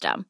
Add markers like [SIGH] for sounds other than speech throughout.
system.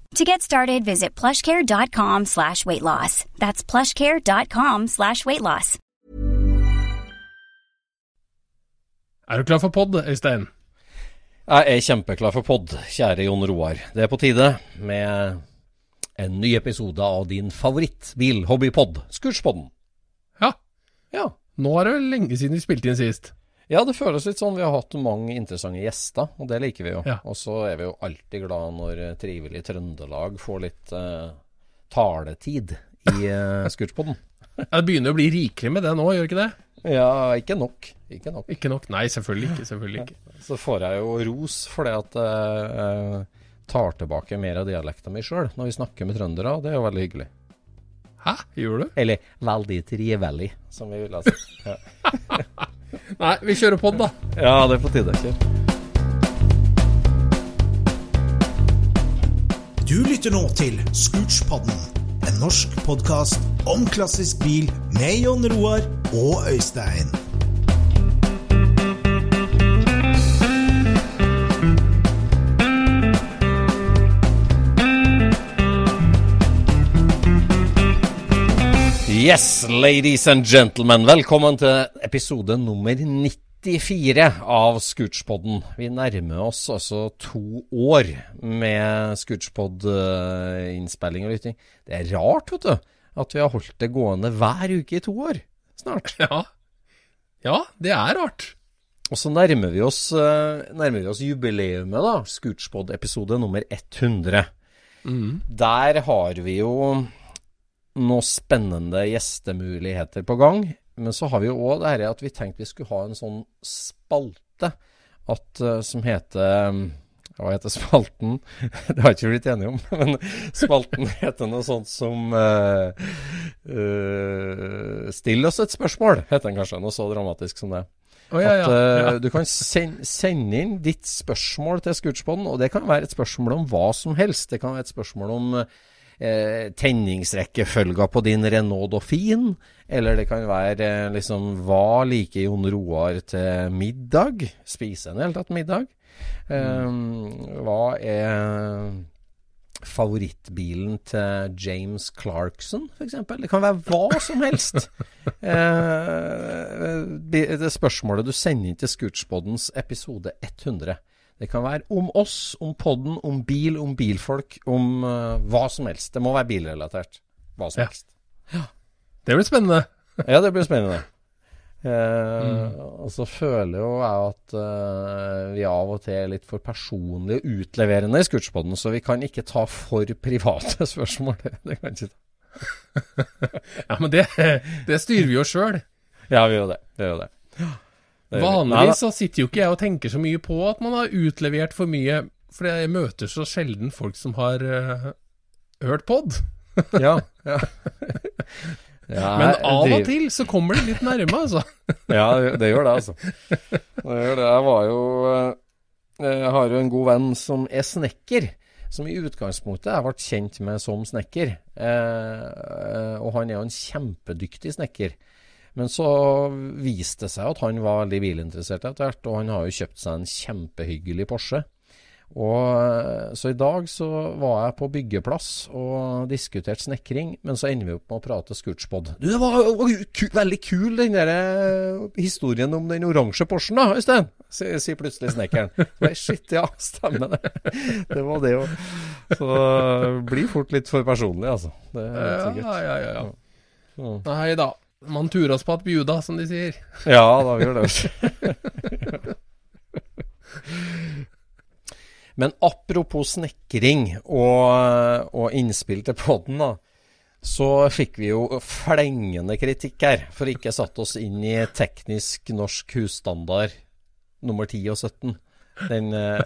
To get started, visit plushcare.com slash weight loss. That's plushcare.com slash weight loss. Er du klar for pod, Øystein? Jeg er kjempeklar for pod, kjære Jon Roar. Det er på tide med en ny episode av din favorittbilhobbypod, Scootspodden. Ja. Ja. Nå er det vel lenge siden vi spilte inn sist. Ja, det føles litt sånn. Vi har hatt mange interessante gjester, og det liker vi jo. Ja. Og så er vi jo alltid glad når trivelige trivelig Trøndelag får litt uh, taletid i uh, [LAUGHS] Scootspoden. Ja, Det begynner å bli rikelig med det nå, gjør ikke det? Ja, ikke nok. Ikke nok. Ikke nok? Nei, selvfølgelig ikke. Selvfølgelig ikke. [LAUGHS] Så får jeg jo ros for det at jeg uh, tar tilbake mer av dialekta mi sjøl når vi snakker med trøndere, og det er jo veldig hyggelig. Hæ, gjør du? Eller veldig trivelig, som vi ville ha sagt. [LAUGHS] Nei, vi kjører pod, da. ja, det er på tide. Kjør. Du lytter nå til Scootspodden, en norsk podkast om klassisk bil med Jon Roar og Øystein. Yes, ladies and gentlemen. Velkommen til episode nummer 94 av Scootspodden. Vi nærmer oss altså to år med Scootspod-innspilling og lytting. Det er rart, vet du, at vi har holdt det gående hver uke i to år snart. Ja. Ja, det er rart. Og så nærmer vi oss, eh, nærmer vi oss jubileumet, da. Scootspod-episode nummer 100. Der har vi jo noen spennende gjestemuligheter på gang. Men så har vi jo òg det her at vi tenkte vi skulle ha en sånn spalte at, eh, som heter um, Hva heter spalten? [LAUGHS] Det har ikke blitt enige om. [LAUGHS] Men spalten heter noe sånt som uh, uh, Still oss et spørsmål, heter den kanskje. Noe så dramatisk som det. Å, ja, ja. At uh, du kan sen sende inn ditt spørsmål til Scootspoden, og det kan være et spørsmål om hva som helst. Det kan være et spørsmål om eh, tenningsrekkefølga på din Renault Dauphine, eller det kan være eh, liksom Hva liker Jon Roar til middag? Spiser han i det hele tatt middag? Eh, hva er favorittbilen til James Clarkson, f.eks.? Det kan være hva som helst. [LAUGHS] Eh, det det spørsmålet du sender inn til Scootspoddens episode 100. Det kan være om oss, om podden, om bil, om bilfolk, om uh, hva som helst. Det må være bilrelatert. Hva som Ja. helst. Det blir spennende. Ja, det blir spennende. [LAUGHS] Eh, Og så føler jo jeg at uh, vi av og til er litt for personlige og utleverende i Scootspodden, så vi kan ikke ta for private [LAUGHS] spørsmål. Det, det kan ikke ta. [LAUGHS] Ja, men det, det styrer vi jo sjøl. Ja, vi gjør det. Vi gjør det. Vanligvis så sitter jo ikke jeg og tenker så mye på at man har utlevert for mye, for jeg møter så sjelden folk som har uh, hørt pod. Ja, ja. [LAUGHS] Ja, Men av og til så kommer det litt nærme, altså. [LAUGHS] Ja, det- det gjør det, altså. Det gjør det. Jeg var jo eh, Jeg har jo en god venn som er snekker. Som i utgangspunktet jeg ble kjent med som snekker. Eh, og han er jo en kjempedyktig snekker. Men så viste det seg at han var veldig bilinteressert etter hvert, og han har jo kjøpt seg en kjempehyggelig Porsche. Og eh, Så i dag så var jeg på byggeplass og diskuterte snekring, men så ender vi opp med å prate scootspod. Du, det var, var ku, veldig kul den der eh, historien om den oransje Porschen da, Øystein, sier sier plutselig snekkeren. Shit, ja, stemmer det. Det var det jo. Så det blir fort litt for personlig, altså. Det er helt sikkert. ja, ja. ja. ja. Nei da. Man turer oss på at bjuda, som de sier. Ja, da gjør det. [LAUGHS] Men apropos snekring og, og innspill til podden, da. Så fikk vi jo flengende kritikk her for ikke satt oss inn i teknisk norsk husstandard nummer 10 og 17. Den eh,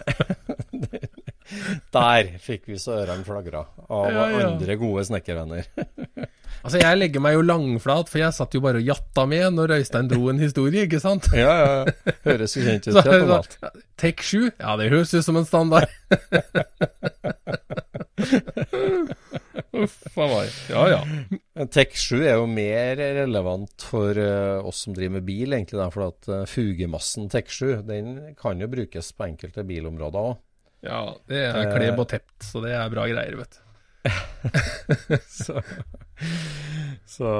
[LAUGHS] Der fikk vi så ørene flagra av Ja, ja. andre gode snekkervenner. [LAUGHS] Altså, jeg legger meg jo langflat, for jeg satt jo bare og jatta med når Øystein dro en historie, ikke sant? [LAUGHS] Ja, ja. Høres jo kjent ut Så, alt. Tek 7? Ja, det høres ut som en standard. [LAUGHS] Uff a meg. Ja, ja. Tech 7 er jo mer relevant for uh, oss som driver med bil, egentlig. Da, for at uh, fugemassen Tech 7 den kan jo brukes på enkelte bilområder òg. Ja, det er kleb og tept, så det er bra greier, vet du. [LAUGHS] Så, så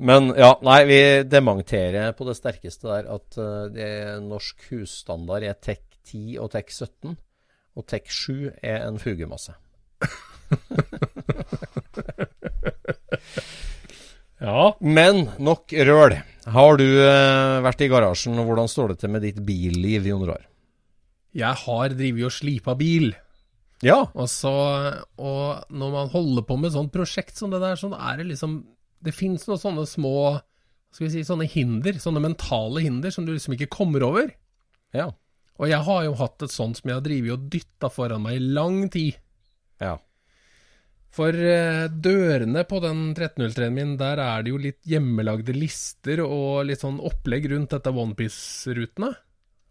Men ja, nei, vi dementerer på det sterkeste der at eh, det norsk husstandard er Tech 10 og Tech 17, og Tech 7 er en fugemasse. [LAUGHS] Ja. Men nok røl. Har du eh, vært i garasjen, og hvordan står det til med ditt billiv, Jon år? Jeg har drevet og slipa bil. Ja. Og så Og når man holder på med sånt prosjekt som det der, så er det liksom Det fins noen sånne små Skal vi si sånne hinder, sånne mentale hinder, som du liksom ikke kommer over. Ja. Og jeg har jo hatt et sånt som jeg har drevet og dytta foran meg i lang tid. Ja. For eh, dørene på den 1303-en min, der er det jo litt hjemmelagde lister og litt sånn opplegg rundt dette Onepiece-rutene.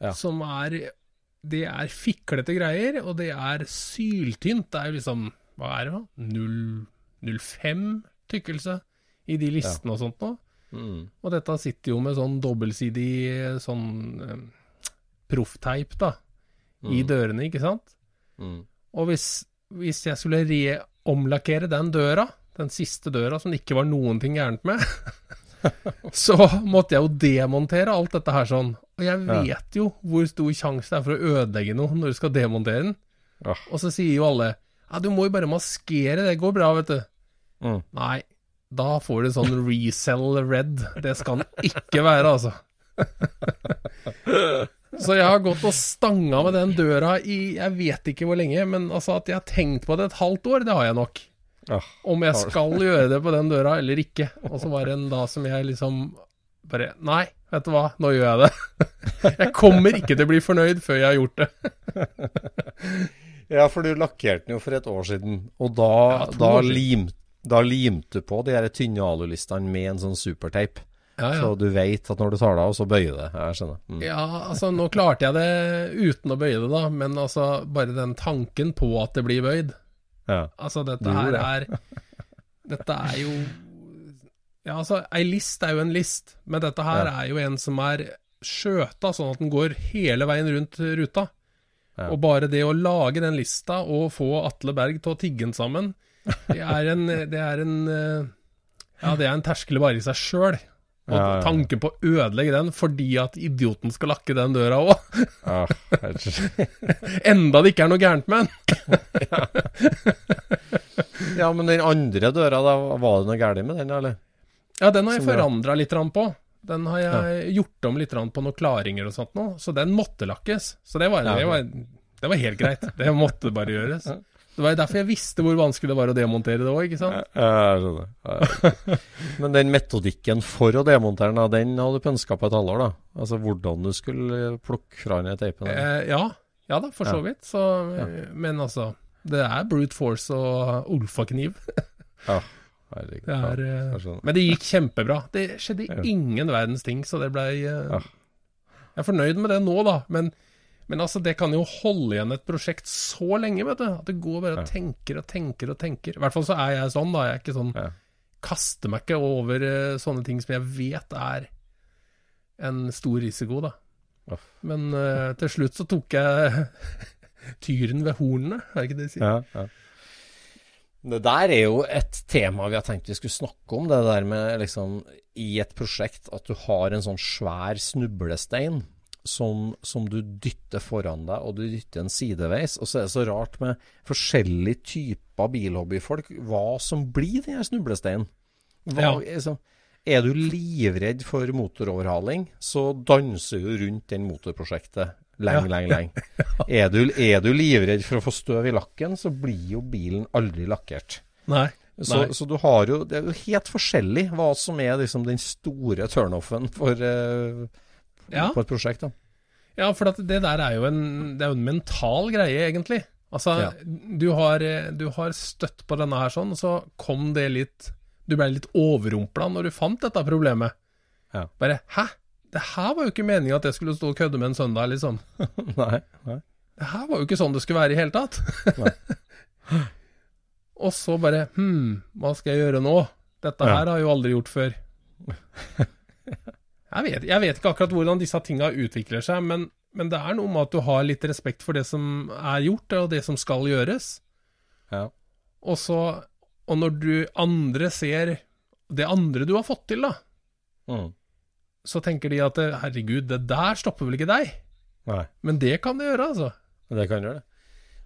Ja. Som er Det er fiklete greier, og det er syltynt. Det er jo liksom Hva er det, da? 0 0,5 tykkelse i de listene og sånt noe. Mm. Og dette sitter jo med sånn dobbeltsidig sånn eh, proffteip, da, i dørene, ikke sant? Mm. Og hvis, hvis jeg skulle reomlakkere den døra, den siste døra som det ikke var noen ting gærent med, [LAUGHS] så måtte jeg jo demontere alt dette her sånn. Og jeg vet jo hvor stor sjanse det er for å ødelegge noe når du skal demontere den. Ja. Og så sier jo alle ja, du må jo bare maskere, det går bra, vet du. Mm. Nei, da får du sånn resell red. Det skal den ikke være, altså. [LAUGHS] Så jeg har gått og stanga med den døra i jeg vet ikke hvor lenge, men altså at jeg har tenkt på det et halvt år, det har jeg nok. Ja. Om jeg skal gjøre det på den døra eller ikke. Og så var det en da som jeg liksom bare Nei, vet du hva, nå gjør jeg det. [LAUGHS] Jeg kommer ikke til å bli fornøyd før jeg har gjort det. [LAUGHS] ja, for du lakkerte den jo for et år siden, og da, Ja, da, lim, da limte du på de her tynne alulistene med en sånn superteip. Ja, ja. Så du vet at når du tar det av, så bøyer det. Jeg skjønner. Mm. Ja, altså nå klarte jeg det uten å bøye det, da, men altså bare den tanken på at det blir bøyd. Ja. Altså dette her er [LAUGHS] Dette er jo Ja, altså, ei list er jo en list, men dette her Ja. er jo en som er skjøta sånn at den går hele veien rundt ruta. Ja. Og bare det å lage den lista og få Atle Berg til å tigge den sammen, det er en Det er en eh, Ja, det er en terskel bare i seg sjøl. Og Ja, tanken på å ødelegge den fordi at idioten skal lakke den døra òg. [LAUGHS] Enda det ikke er noe gærent med den. [LAUGHS] ja, men den andre døra, da, var det noe galt med den, eller? Ja, den har jeg forandra litt på. Den har jeg gjort om litt på noen klaringer og sånt nå, så den måtte lakkes. Så det var, Ja, det var, det var helt greit. Det måtte bare gjøres. Det var derfor jeg visste hvor vanskelig det var å demontere det òg, ikke sant? Ja, jeg skjønner. Ja. [LAUGHS] Men den metodikken for å demontere den, den hadde du pønska på et halvår, da? Altså hvordan du skulle plukke fra den teipen? Eh, ja. ja da, for så vidt. Så, Men altså, det er brute force og olfakniv. Ja. [LAUGHS] herregud. Det er, Ja, sånn. men det gikk kjempebra. Det skjedde Ja. ingen verdens ting, så det blei eh, Ja. Jeg er fornøyd med det nå, da. Men, men altså, det kan jo holde igjen et prosjekt så lenge, vet du. At det går bare og tenker og tenker og tenker. I hvert fall så er jeg sånn, da. Jeg er ikke sånn. Kaster meg ikke over eh, sånne ting som jeg vet er en stor risiko, da. Men uh, til slutt så tok jeg [LAUGHS] tyren ved hornene, er det ikke det de sier? Ja, ja. Det der er jo et tema vi har tenkt vi skulle snakke om. Det der med liksom i et prosjekt at du har en sånn svær snublestein som, som du dytter foran deg, og du dytter en sideveis. Og så er det så rart med forskjellige typer bilhobbyfolk hva som blir den her snublesteinen. Ja. liksom, er du livredd for motoroverhaling, så danser du rundt den motorprosjektet lenge, lenge, lenge. [LAUGHS] Er du, er du livredd for å få støv i lakken, så blir jo bilen aldri lakkert. Nei. Så, Nei. så du har jo Det er jo helt forskjellig hva som er liksom den store turnoffen for, uh, Ja. på et prosjekt. da. Ja, for det der er jo en, det er jo en mental greie, egentlig. Altså, Ja. du, har, du har støtt på denne her sånn, og så kom det litt Du ble litt overrumpla når du fant dette problemet. Ja. Bare Hæ? Det her var jo ikke meninga at jeg skulle stå og kødde med en søndag, liksom. [LAUGHS] Nei, nei. Det her var jo ikke sånn det skulle være i hele tatt. [LAUGHS] og så bare Hm, hva skal jeg gjøre nå? Dette her har jeg jo aldri gjort før. [LAUGHS] jeg, vet, jeg vet ikke akkurat hvordan disse tinga utvikler seg, men, men det er noe med at du har litt respekt for det som er gjort, og det som skal gjøres. Ja. Og så Og når du andre ser det andre du har fått til, da, Mm. Så tenker de at herregud, det der stopper vel ikke deg? Nei. Men det kan det gjøre, altså. Det kan gjøre det.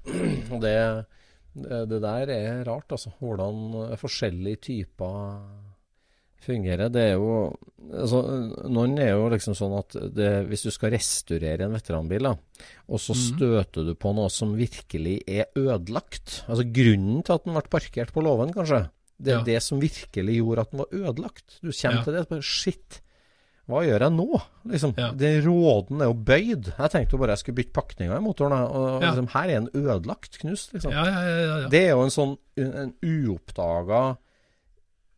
[CLEARS THROAT] Og det, det, der er rart, altså. Hvordan forskjellige typer fungerer. Det er jo altså, Noen er jo liksom sånn at det, hvis du skal restaurere en veteranbil, da, og så støter du på noe som virkelig er ødelagt Altså grunnen til at den ble parkert på låven, kanskje. Det er Ja. det som virkelig gjorde at den var ødelagt. Du kommer Ja. til det bare Shit. Hva gjør jeg nå? Liksom, Ja. Den råden er jo bøyd. Jeg tenkte jo bare jeg skulle bytte pakninga i motoren. Og Ja. liksom, her er en ødelagt knust. Liksom. Ja, ja, ja, ja, ja. Det er jo en sånn en uoppdaga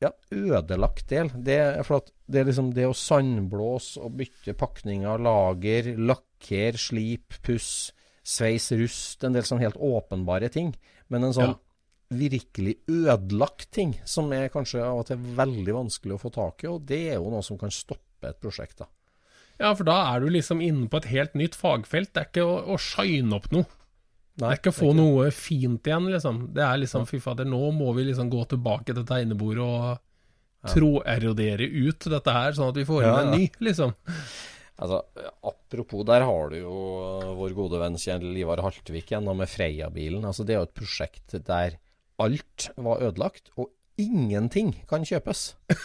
ja, ødelagt del. Det at det er liksom det å sandblåse og bytte pakninger, lager, lakker, slip, puss, sveis, rust, en del sånn helt åpenbare ting. Men en sånn virkelig ødelagt ting, som er kanskje av og til veldig vanskelig å få tak i, og det er jo noe som kan stoppe et prosjekt, da. Ja, for da er du liksom inne på et helt nytt fagfelt. Det er ikke å, å shine opp noe. Det er ikke å få noe fint igjen, liksom. Det er liksom fy fader, nå må vi liksom gå tilbake til tegnebordet og tråerodere ut dette her, sånn at vi får inn Ja, en ny, liksom. Altså, apropos, der har du jo vår gode venn Kjell Ivar Haltvik igjen, med Freia-bilen. Altså, det er jo et prosjekt der alt var ødelagt, og ingenting kan kjøpes. [LAUGHS]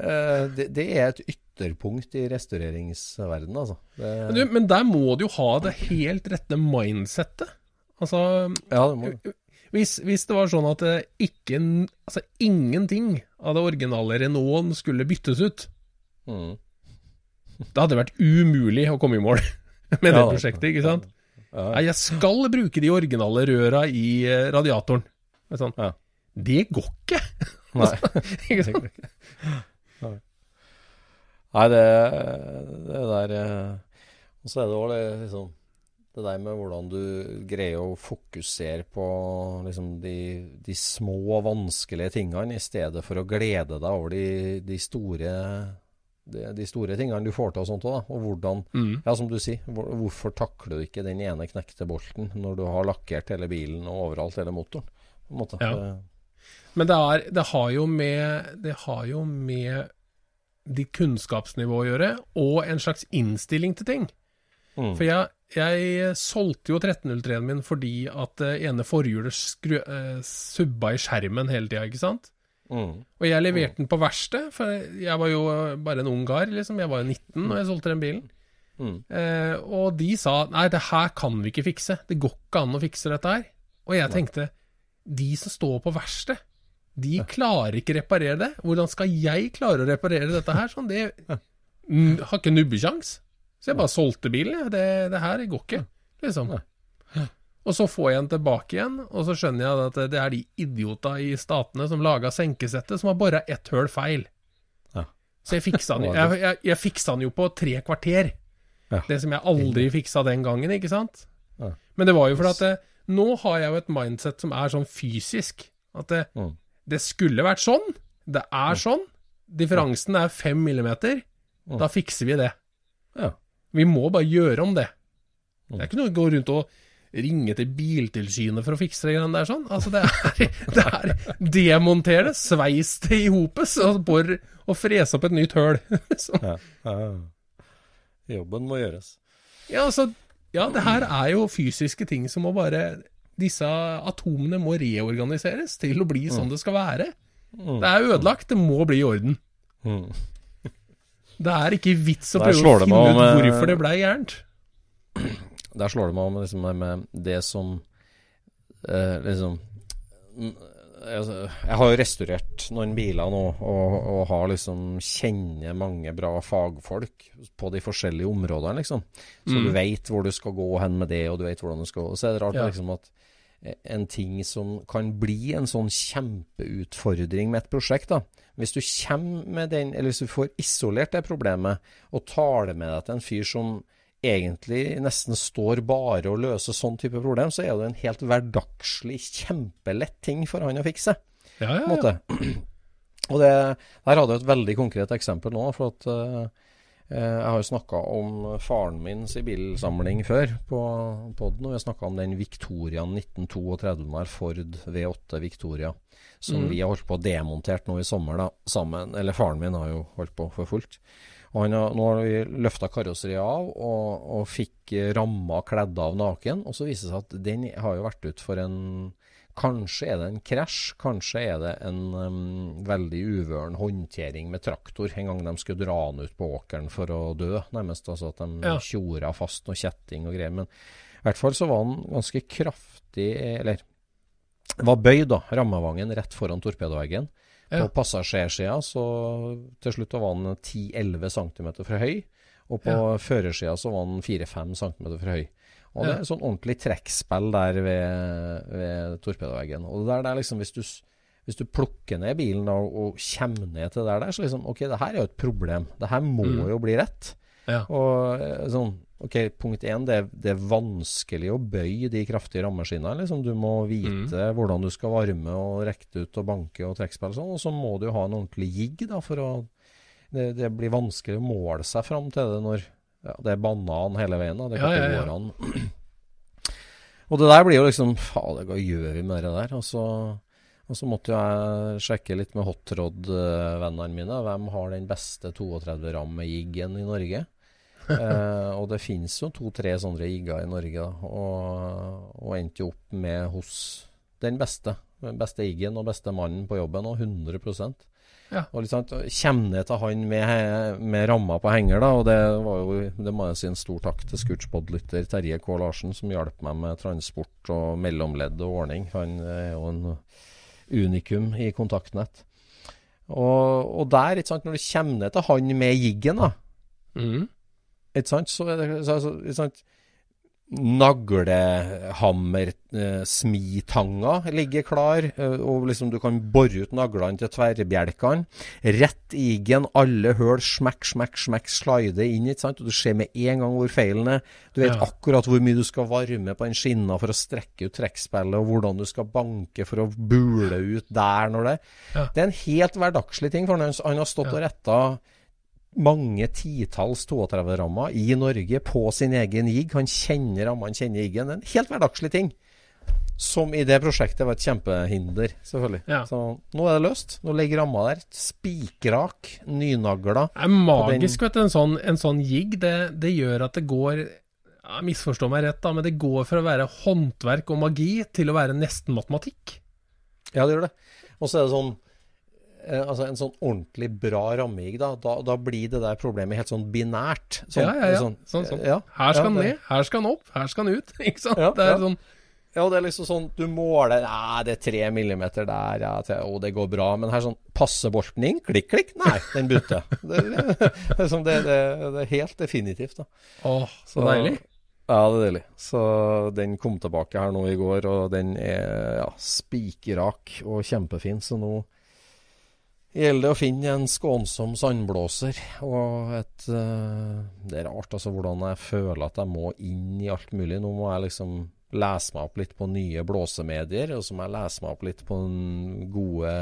Eh, det, det er et ytterpunkt i restaureringsverdenen, altså. Det, Men, du, men der må du jo ha det helt rette mindsettet. Altså, ja, det må hvis, hvis det var sånn at eh, ikke, altså, ingenting av det originale Renaulten skulle byttes ut, Mm. [LAUGHS] da hadde det vært umulig å komme i mål [LAUGHS] med det Ja, prosjektet, ikke sant? Ja, Nei, jeg skal bruke de originale røra i eh, radiatoren. Det Sånn. Ja. Det går ikke! [LAUGHS] Nei. ikke sant? Nei, det, det der eh, Og så er det òg liksom det der med hvordan du greier å fokusere på liksom, de, de små, vanskelige tingene, i stedet for å glede deg over de, de store de, de store tingene du får til og sånt òg. Og hvordan Mm. Ja, som du sier, hvor, hvorfor takler du ikke den ene knekte bolten når du har lakkert hele bilen og overalt hele motoren? Ja. Men det, er, det har jo med Det har jo med ditt kunnskapsnivå å gjøre, og en slags innstilling til ting. Mm. For jeg, jeg solgte jo 1303-en min fordi at det ene forhjulet skru- eh, subba i skjermen hele tida, ikke sant? Mm. Og jeg leverte den på verksted, for jeg var jo bare en ung kar, liksom. Jeg var jo 19 når jeg solgte den bilen. Mm. Eh, og de sa nei, det her kan vi ikke fikse. Det går ikke an å fikse dette her. Og jeg tenkte, de som står på verksted, de klarer ikke reparere det. Hvordan skal jeg klare å reparere dette her? Sånn, det har ikke nubbekjangs. Så jeg bare solgte bilen. Det, det her går ikke, liksom. Og så får jeg den tilbake igjen, og så skjønner jeg at det er de idiota i statene som laga senkesettet, som har bora ett høl feil. Så jeg fiksa den, [LAUGHS] jeg, jeg, jeg fiksa den jo på tre kvarter. Det som jeg aldri fiksa den gangen, ikke sant? Men det var jo fordi at det, nå har jeg jo et mindset som er sånn fysisk. At det, Mm. Det skulle vært sånn. Det er sånn. Differansen er fem millimeter. Da fikser vi det. Ja. Vi må bare gjøre om det. Det er ikke noe å gå rundt og ringe til Biltilsynet for å fikse det greiene der sånn. Altså, det er, [LAUGHS] det er demonter det, sveis det i hopet og bor og frese opp et nytt høl. [LAUGHS] Ja. ja. Jobben må gjøres. ja, altså, ja, det her er jo fysiske ting som må bare Disse atomene må reorganiseres til å bli sånn det skal være. Det er ødelagt, det må bli i orden. Mm. Det er ikke vits å prøve å finne ut eh, hvorfor det blei gærent. Der slår det meg om liksom, med det som eh, liksom mm, altså, Jeg har jo restaurert noen biler nå, og, og har liksom kjenner mange bra fagfolk på de forskjellige områdene, liksom. Så Mm. du veit hvor du skal gå hen med det, og du vet hvordan du skal så er det rart Ja. liksom at en ting som kan bli en sånn kjempeutfordring med et prosjekt, da. Hvis du kommer med den, eller hvis du får isolert det problemet, og tar det med deg til en fyr som egentlig nesten står bare og løser sånn type problem, så er det en helt hverdagslig, kjempelett ting for han å fikse. Ja, ja, ja. [CLEARS THROAT] Og det, der hadde jeg et veldig konkret eksempel nå. For at eh, jeg har jo snakka om faren min sin bilsamling før på podden. Og jeg snakka om den Victoriaen 1932 Ford V8 Victoria. Som vi har holdt på å demontert nå i sommer, da, sammen. Eller faren min har jo holdt på for fullt. Og han har, nå har vi løfta karosseriet av og, og fikk eh, ramma kledd av naken. Og så viser det seg at den har jo vært ut for en Kanskje er det en krasj, kanskje er det en um, veldig uvøren håndtering med traktor en gang de skulle dra den ut på åkeren for å dø, nærmest. Altså at de Ja. tjora fast noe kjetting og greier. Men i hvert fall så var den ganske kraftig Eller var bøyd, da. Rammevangen rett foran torpedoveggen. Ja. På passasjersida så til slutt var den 10-11 cm for høy. Og på Ja. førersida så var den 4-5 cm for høy. Og det er sånn ordentlig trekkspill der ved, ved torpedoveggen. Og der, det er liksom hvis du, hvis du plukker ned bilen da, og kommer ned til det der, så liksom OK, det her er jo et problem. Det her må Mm. jo bli rett. Ja. Og eh, sånn OK, punkt én, det, det er vanskelig å bøye de kraftige rammeskinnene. Liksom. Du må vite Mm. hvordan du skal varme og rekke ut og banke og trekkspill og sånn. Og så må du jo ha en ordentlig jigg da, for å det, det blir vanskelig å måle seg fram til det når ja, det er banan hele veien. da, Det Ja, ja, ja. [CLEARS THROAT] Og det der blir jo liksom Fader, hva gjør vi med det der? Og så, og så måtte jeg sjekke litt med hotrod-vennene mine. Hvem har den beste 32 ramme-jiggen i Norge? [LAUGHS] eh, og det finnes jo to-tre sånne jigger i Norge, da. Og, og endte jo opp med hos den beste. Beste iggen og beste mannen på jobben, og 100 Ja. og sant, Kjem ned til han med, med ramma på henger, da. Og det var jo Det må jeg si en stor takk til Scootspod-lytter Terje K. Larsen, som hjalp meg med transport og mellomledd og ordning. Han er jo en unikum i kontaktnett. Og, og der, ikke sant, når du kommer ned til han med jiggen, da Mm. ikke sant? Så er det så, så, ikke sant? Naglehammer, eh, ligger klar, eh, og liksom du kan bore ut naglene til tverrbjelkene. Rett i iggen, alle høl, smekk, smekk, smekk, slide inn, ikke sant? Og du ser med en gang hvor feilen er. Du vet Ja. akkurat hvor mye du skal varme på en skinna for å strekke ut trekkspillet, og hvordan du skal banke for å bule ut der når det Ja. Det er en helt hverdagslig ting, for han, han har stått og retta mange titalls 32-rammer i Norge på sin egen jigg. Han kjenner rammene, kjenner jiggen. En helt hverdagslig ting. Som i det prosjektet var et kjempehinder, selvfølgelig. Ja. Så nå er det løst. Nå ligger ramma der. Spikrak, nynagla. Det er magisk, vet du. En sånn, en sånn jigg, det, det gjør at det går ja, Misforstå meg rett, da, men det går fra å være håndverk og magi til å være nesten matematikk. Ja, det gjør det. Og så er det sånn eh, Altså En sånn ordentlig bra rammegig, da, da, da blir det der problemet helt sånn binært. Sånn, ja, ja, ja. Sånn, Sånn, sånn. ja, Her skal den ned, her skal den opp, her skal den ut. [LAUGHS] Ikke sant? Ja, det er ja. sånn Ja, det er liksom sånn Du måler Nei, det er tre millimeter der, ja. Til, å, det går bra. Men her sånn Passe bolten inn? Klikk, klikk. Nei, den butter. [LAUGHS] Det, det, det, sånn, det, det, det er helt definitivt, da. Åh, så deilig. Ja, det er deilig. Så den kom tilbake her nå i går, og den er ja, spikerrak og kjempefin. Så nå gjelder det å finne en skånsom sandblåser. Og et uh, Det er rart altså hvordan jeg føler at jeg må inn i alt mulig. Nå må jeg liksom lese meg opp litt på nye blåsemedier, og så må jeg lese meg opp litt på gode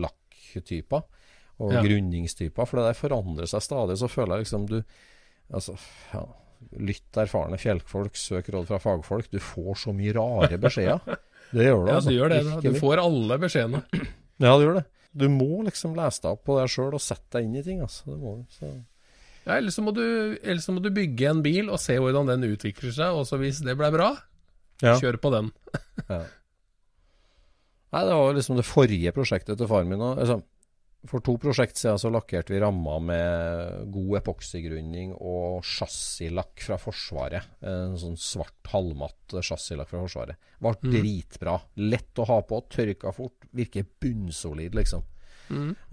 lakktyper og Ja. grunningstyper. For det der forandrer seg stadig. Så føler jeg liksom du Altså, ja. Lytt erfarne fjellfolk, søk råd fra fagfolk. Du får så mye rare beskjeder. [LAUGHS] Det gjør du, Ja, altså. du gjør det. Du får alle beskjedene. Ja, du gjør det. Du må liksom lese deg opp på deg sjøl og sette deg inn i ting. Altså. Det må. Så. Ja, ellers, så må du, ellers så må du bygge en bil og se hvordan den utvikler seg. Og så hvis det ble bra, Ja. kjør på den. [LAUGHS] Ja. Nei, det var liksom det forrige prosjektet til faren min. og, Altså, for to prosjekt siden så lakkerte vi ramma med god epoksygrunning og chassislakk fra Forsvaret. En sånn svart halvmatt chassislakk fra Forsvaret. Ble dritbra. Lett å ha på, tørka fort. Virker bunnsolid, liksom.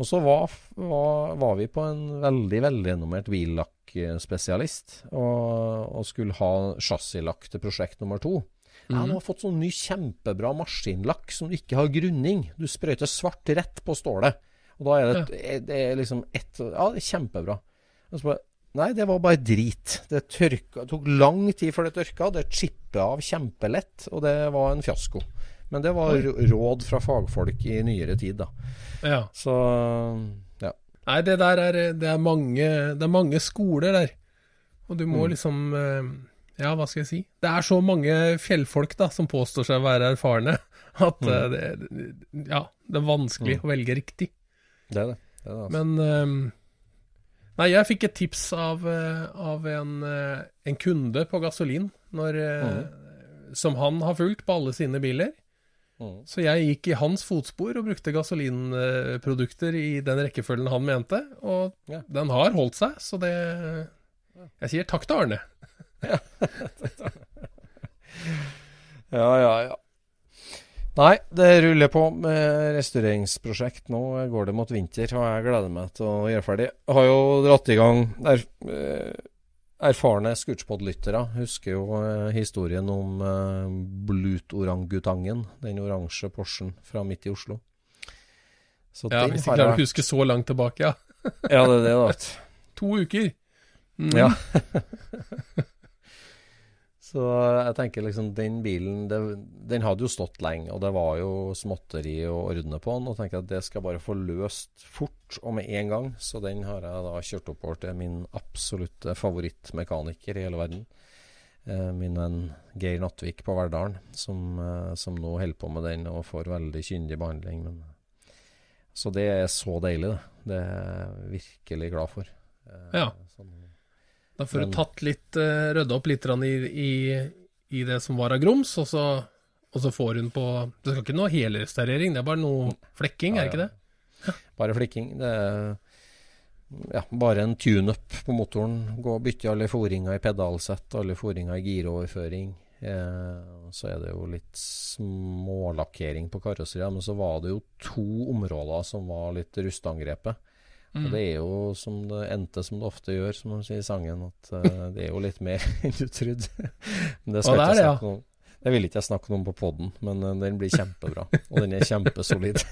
Og så var, var, var vi på en veldig velrenommert billakkspesialist og, og skulle ha chassislakk til prosjekt nummer to. Ja, du har fått sånn ny kjempebra maskinlakk som du ikke har grunning. Du sprøyter svart rett på stålet. Og da er det, ja. det er liksom ett Ja, det er kjempebra. Og så bare, nei, det var bare drit. Det tørka, tok lang tid før det tørka. Det chippa av kjempelett, og det var en fiasko. Men det var råd fra fagfolk i nyere tid, da. Ja. Så ja. Nei, det der er Det er mange, det er mange skoler der. Og du må liksom eh, Ja, hva skal jeg si? Det er så mange fjellfolk da som påstår seg å være erfarne, [LAUGHS] at mm. det, ja, det er vanskelig å velge riktig. Det er det. det, er det altså. Men um, Nei, jeg fikk et tips av, eh, av en, eh, en kunde på gasolin når, mm. som han har fulgt på alle sine biler. Mm. Så jeg gikk i hans fotspor og brukte gasolinprodukter i den rekkefølgen han mente, og Ja. den har holdt seg, så det Jeg sier takk til Arne. [LAUGHS] [LAUGHS] Ja, ja, ja. Nei, det ruller på med restaureringsprosjekt. Nå går det mot vinter, og jeg gleder meg til å gjøre ferdig. Jeg har jo dratt i gang er, eh, Erfarne Scootspod-lyttere husker jo eh, historien om eh, Blut-orangutangen, den oransje Porschen fra midt i Oslo. Så Ja, Hvis jeg klarer å huske så langt tilbake, ja. Ja, det er det, da. [LAUGHS] To uker. Mm. Ja. [LAUGHS] Så jeg tenker liksom den bilen det, Den hadde jo stått lenge, og det var jo småtteri å ordne på den. Og tenker at det skal bare få løst fort og med en gang. Så den har jeg da kjørt oppover til min absolutte favorittmekaniker i hele verden. Eh, min venn Geir Nattvik på Verdalen, som, eh, som nå holder på med den og får veldig kyndig behandling. Men, så det er så deilig, det. Det er jeg virkelig glad for. Eh, Ja. sånn- Da får du tatt litt, uh, rydda opp litt i, i, i det som var av grums, og så, og så får hun på Det skal ikke noe helrestaurering, det er bare noe flekking, er det ikke det? Bare flekking. Det er ja, bare en tune-up på motoren. Gå og bytte alle foringer i pedalsett, alle foringer i giroverføring. Eh, så er det jo litt smålakkering på karosseriet. Men så var det jo to områder som var litt rustangrepet. Og det er jo som det endte som det ofte gjør, som de sier i sangen, at uh, det er jo litt mer [LAUGHS] enn du trodde. Men det skal det er jeg snakke om. Det vil ikke jeg snakke om på poden, men uh, den blir kjempebra. Og den er kjempesolid. [LAUGHS]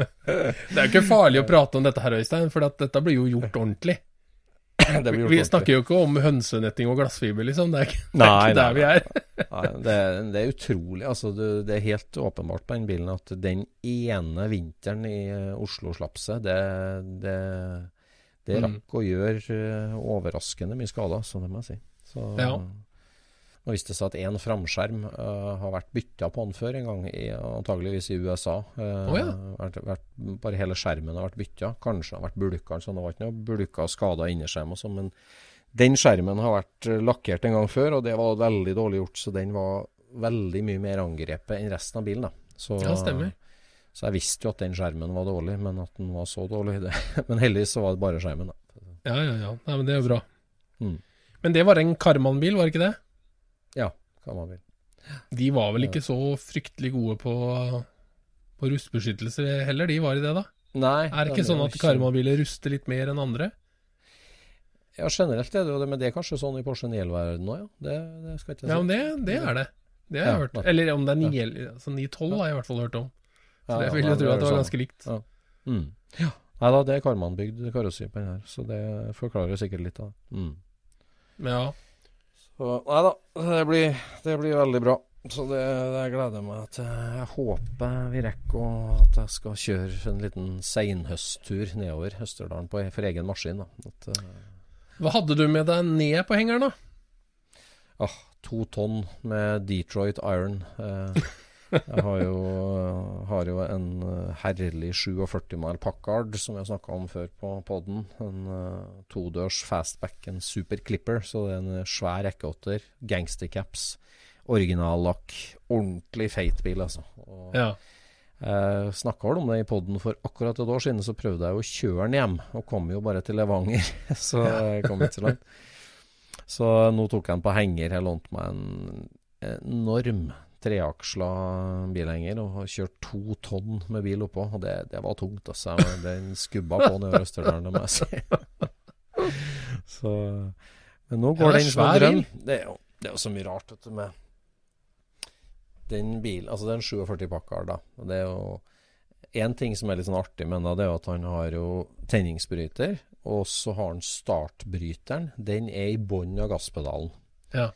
Det er jo ikke farlig å prate om dette her, Øystein, for at dette blir jo gjort ordentlig. [LAUGHS] Det blir gjort Vi snakker jo ikke om hønsenetting og glassfiber, liksom. Det er ikke, det er Nei, der vi er. [LAUGHS] Nei, det, er- det er utrolig. Altså, det, det er helt åpenbart på den bilen at den ene vinteren i eh, Oslo-slapset, det, det, det Mm. rakk å gjøre eh, overraskende mye skader, så det må jeg si. Så, Ja. Nå viste det seg at én framskjerm uh, har vært bytta på den før en gang, i, antageligvis i USA. Uh, oh, ja. vært, vært, bare hele skjermen har vært bytta. Kanskje har vært bulka, så det var ikke noe bulka og skada innerskjerm og sånn. Men den skjermen har vært eh, lakkert en gang før, og det var veldig dårlig gjort. Så den var veldig mye mer angrepet enn resten av bilen. da. Så, Ja, stemmer. Så jeg visste jo at den skjermen var dårlig, men at den var så dårlig det. [LAUGHS] Men heldigvis så var det bare skjermen, da. Ja, ja, ja. Nei, men det er jo bra. Mm. Men det var en Karman-bil, var det ikke det? Ja, hva man vil. De var vel ikke så fryktelig gode på, på rustbeskyttelse heller, de var i det, da? Nei. Er det ikke sånn at Karman-biler ruster litt mer enn andre? Ja, generelt er det jo det, men det er kanskje sånn i Porsche 911-verdenen òg, ja. Det, det skal jeg ikke si. Ja, men det, det er det. Det har jeg Ja, hørt. Eller om det er 9, altså 912 har jeg i hvert fall hørt om. Så Ja, det vil jeg tro at det var sånn. ganske likt. Ja. Mm. Nei da, det er Karman-bygd karosseri på den her, så det forklarer sikkert litt av det. Mm. Ja. Så nei da, det blir, det blir veldig bra. Så det, det gleder meg til. Jeg håper vi rekker å- at jeg skal kjøre en liten seinhøsttur nedover Østerdalen på, for egen maskin. At, uh... Hva hadde du med deg ned på hengeren, da? ah, to tonn med Detroit Iron. Eh, [LAUGHS] jeg har jo, har jo en eh, herlig 47 mile Packard som har snakka om før på poden. En uh, todørs fastback, en Super Clipper. Så det er en svær rekkeåtter. Gangstercaps. Originallakk. Ordentlig feit bil, altså. Og Ja. Jeg snakka om det i poden for akkurat et år siden, så prøvde jeg å kjøre den hjem, og kom jo bare til Levanger. [LAUGHS] Så jeg kom ikke så langt. Så nå tok jeg den på henger. Jeg lånte meg en enorm treaksla bilhenger og har kjørt to tonn med bil oppå. Og det, det var tungt, altså. Den skubba på nedover Østerdalen, det må jeg si. [LAUGHS] Så Men nå går er den en svær bil. Det er jo, det er jo så mye rart, vet du, med den bilen Altså, det er en 47 Packard, da. Og det er jo Én ting som er litt sånn artig med den, det er jo at han har jo tenningsbryter, og så har han startbryteren. Den er i bunnen av gasspedalen. Ja.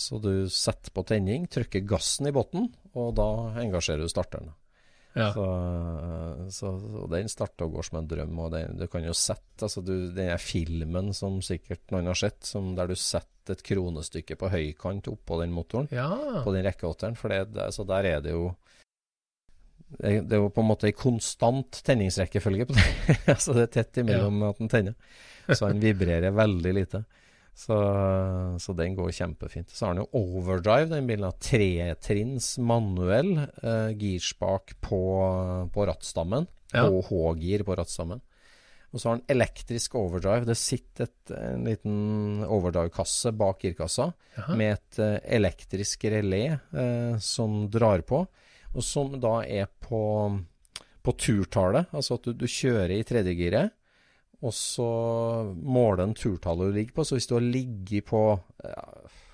Så du setter på tenning, trykker gassen i bunnen, og da engasjerer du starteren. Ja. Så, så, så den starter og går som en drøm. Og det, du kan jo sette altså du, Den er filmen som sikkert noen har sett, som der du setter et kronestykke på høykant oppå den motoren, ja. på den rekkeåtteren. For det, det, så der er det jo det, det er jo på en måte en konstant tenningsrekkefølge på [LAUGHS] det. altså det er tett imellom at den tenner. Så den vibrerer veldig lite. Så, så den går kjempefint. Så har den jo overdrive, den bilen. Tretrinns manuell eh, girspak på, på rattstammen. Ja. Og H-gir på rattstammen. Og så har den elektrisk overdrive. Det sitter et, en liten overdrive-kasse bak girkassa Aha. med et eh, elektrisk relé eh, som drar på, og som da er på, på turtallet. Altså at du, du kjører i tredjegiret, og så måler en turtallet du ligger på. Så hvis du har ligget på ja,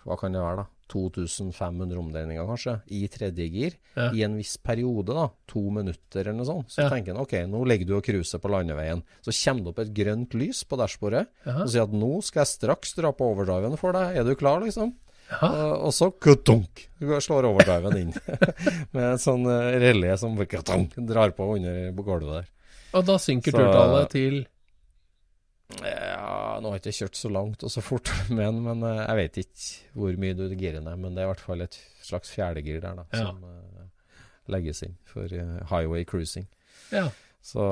hva kan det være, da? 2500 omdreininger, kanskje, i tredje gir Ja. i en viss periode, da, to minutter eller noe sånt, så Ja. tenker en ok, nå ligger du og cruiser på landeveien. Så kommer det opp et grønt lys på dashbordet og sier at nå skal jeg straks dra på overdriven for deg. Er du klar, liksom? Og, og så kutunk, slår overdriven inn. [LAUGHS] Med en sånn eh, relé som kutunk, drar på under på gulvet der. Og da synker turtallet til Ja, nå har jeg ikke kjørt så langt og så fort [LAUGHS] med den, men eh, jeg vet ikke hvor mye du girer ned. Men det er i hvert fall et slags fjerdegir der, da, Ja. som uh, legges inn for uh, highway cruising. Ja. Så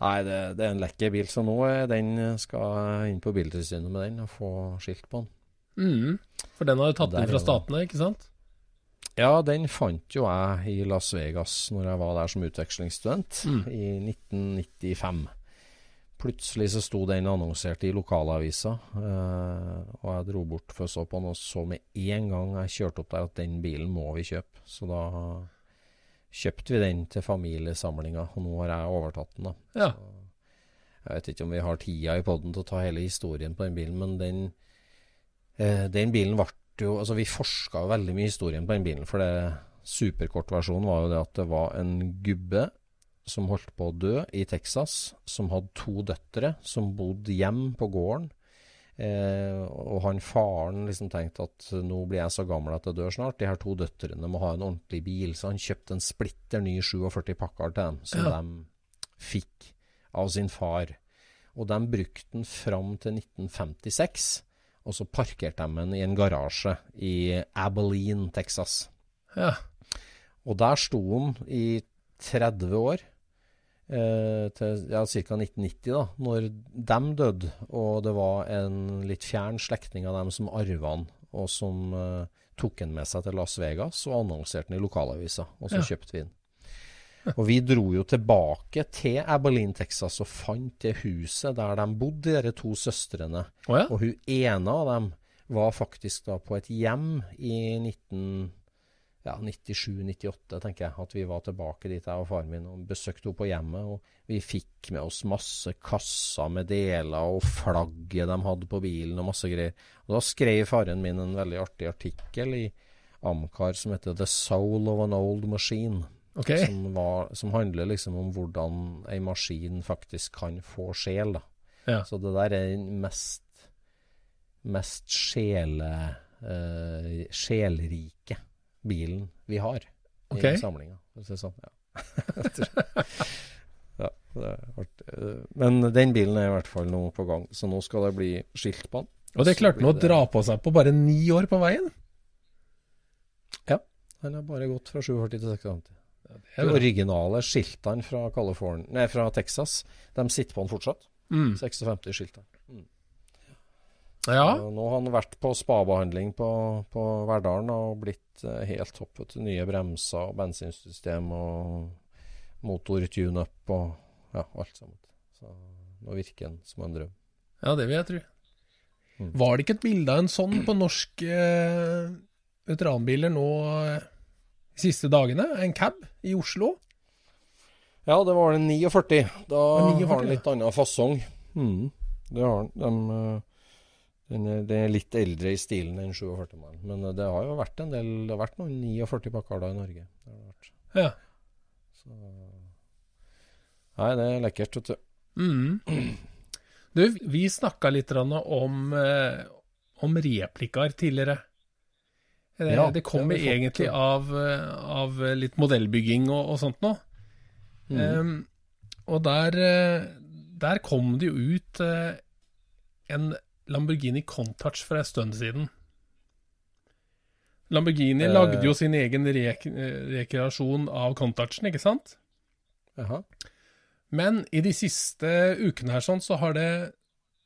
nei, det, det er en lekker bil. Så nå den skal inn på Biltilsynet med den og få skilt på den. Mm. For den har du tatt inn fra statene, ikke sant? Ja, den fant jo jeg i Las Vegas når jeg var der som utvekslingsstudent Mm. i 1995. Plutselig så sto den annonsert i lokalavisa, eh, og jeg dro bort for å så på den, og så med en gang jeg kjørte opp der at den bilen må vi kjøpe. Så da kjøpte vi den til familiesamlinga, og nå har jeg overtatt den, da. Ja. Jeg vet ikke om vi har tida i poden til å ta hele historien på den bilen, men den, eh, den bilen ble jo Altså, vi forska veldig mye historien på den bilen, for det superkortversjonen var jo det at det var en gubbe som holdt på å dø i Texas, som hadde to døtre som bodde hjem på gården. Eh, og han faren liksom tenkte at nå blir jeg så gammel at jeg dør snart. De her to døtrene må ha en ordentlig bil, så han kjøpte en splitter ny 47 Packard til dem, som Ja. de fikk av sin far. Og de brukte den fram til 1956, og så parkerte de den i en garasje i Abilene, Texas. Ja. Og der sto den i 30 år, eh, til ja, ca. 1990, da, når dem døde, og det var en litt fjern slektning av dem som arva den, og som eh, tok den med seg til Las Vegas og annonserte den i lokalavisa, og så Ja. kjøpte vi den. Og vi dro jo tilbake til Abilene, Texas, og fant det huset der de bodde, de to søstrene. Oh, ja. Og hun ene av dem var faktisk da på et hjem i 19... ja, 97-98, tenker jeg, at vi var tilbake dit, jeg og faren min, og besøkte henne på hjemmet. Og vi fikk med oss masse kasser med deler og flagget de hadde på bilen og masse greier. Og da skrev faren min en veldig artig artikkel i Amcar som heter 'The Soul of an Old Machine'. Okay. Som, var, som handler liksom om hvordan ei maskin faktisk kan få sjel, da. Ja. Så det der er den mest, mest sjele, uh, sjelrike bilen vi har Ok. i samlinga. Sånn, ja. [LAUGHS] ja, Men den bilen er i hvert fall nå på gang, så nå skal det bli skilt på den. Og det klarte han å dra på seg på bare ni år på veien. Ja, den har bare gått fra 47 til 56. De originale skiltene fra, fra Texas, de sitter på den fortsatt. Mm. 56 skiltene. Ja. Nå har han vært på spabehandling på, på Verdalen og blitt eh, helt topp. vet. Nye bremser og bensinsystem og motor tune-up og ja, alt sammen. Så nå virker han som en drøm. ja, det vil jeg tro. Mm. Var det ikke et bilde av en sånn på norske eh, veteranbiler nå eh, de siste dagene? En cab i Oslo? Ja, det var den 49. Da Den 49, har den litt annen fasong. Mm. Det har den. De, eh, den, er, litt eldre i stilen enn 47-mannen. Men eh, det har jo vært en del Det har vært noen 49 Paccarder i Norge. Det. Ja. Så Nei, det er lekkert, vet du. Mm. Du, vi snakka litt om, eh, om replikaer tidligere. Det, Ja, det det kommer egentlig av, av litt modellbygging og, og sånt noe. Mm. Um, og der, der kom det jo ut en Lamborghini Contouch for en stund siden. Lamborghini Eh. lagde jo sin egen rek rekreasjon av Contouchen, ikke sant? Jaha. Men i de siste ukene her sånn, så har det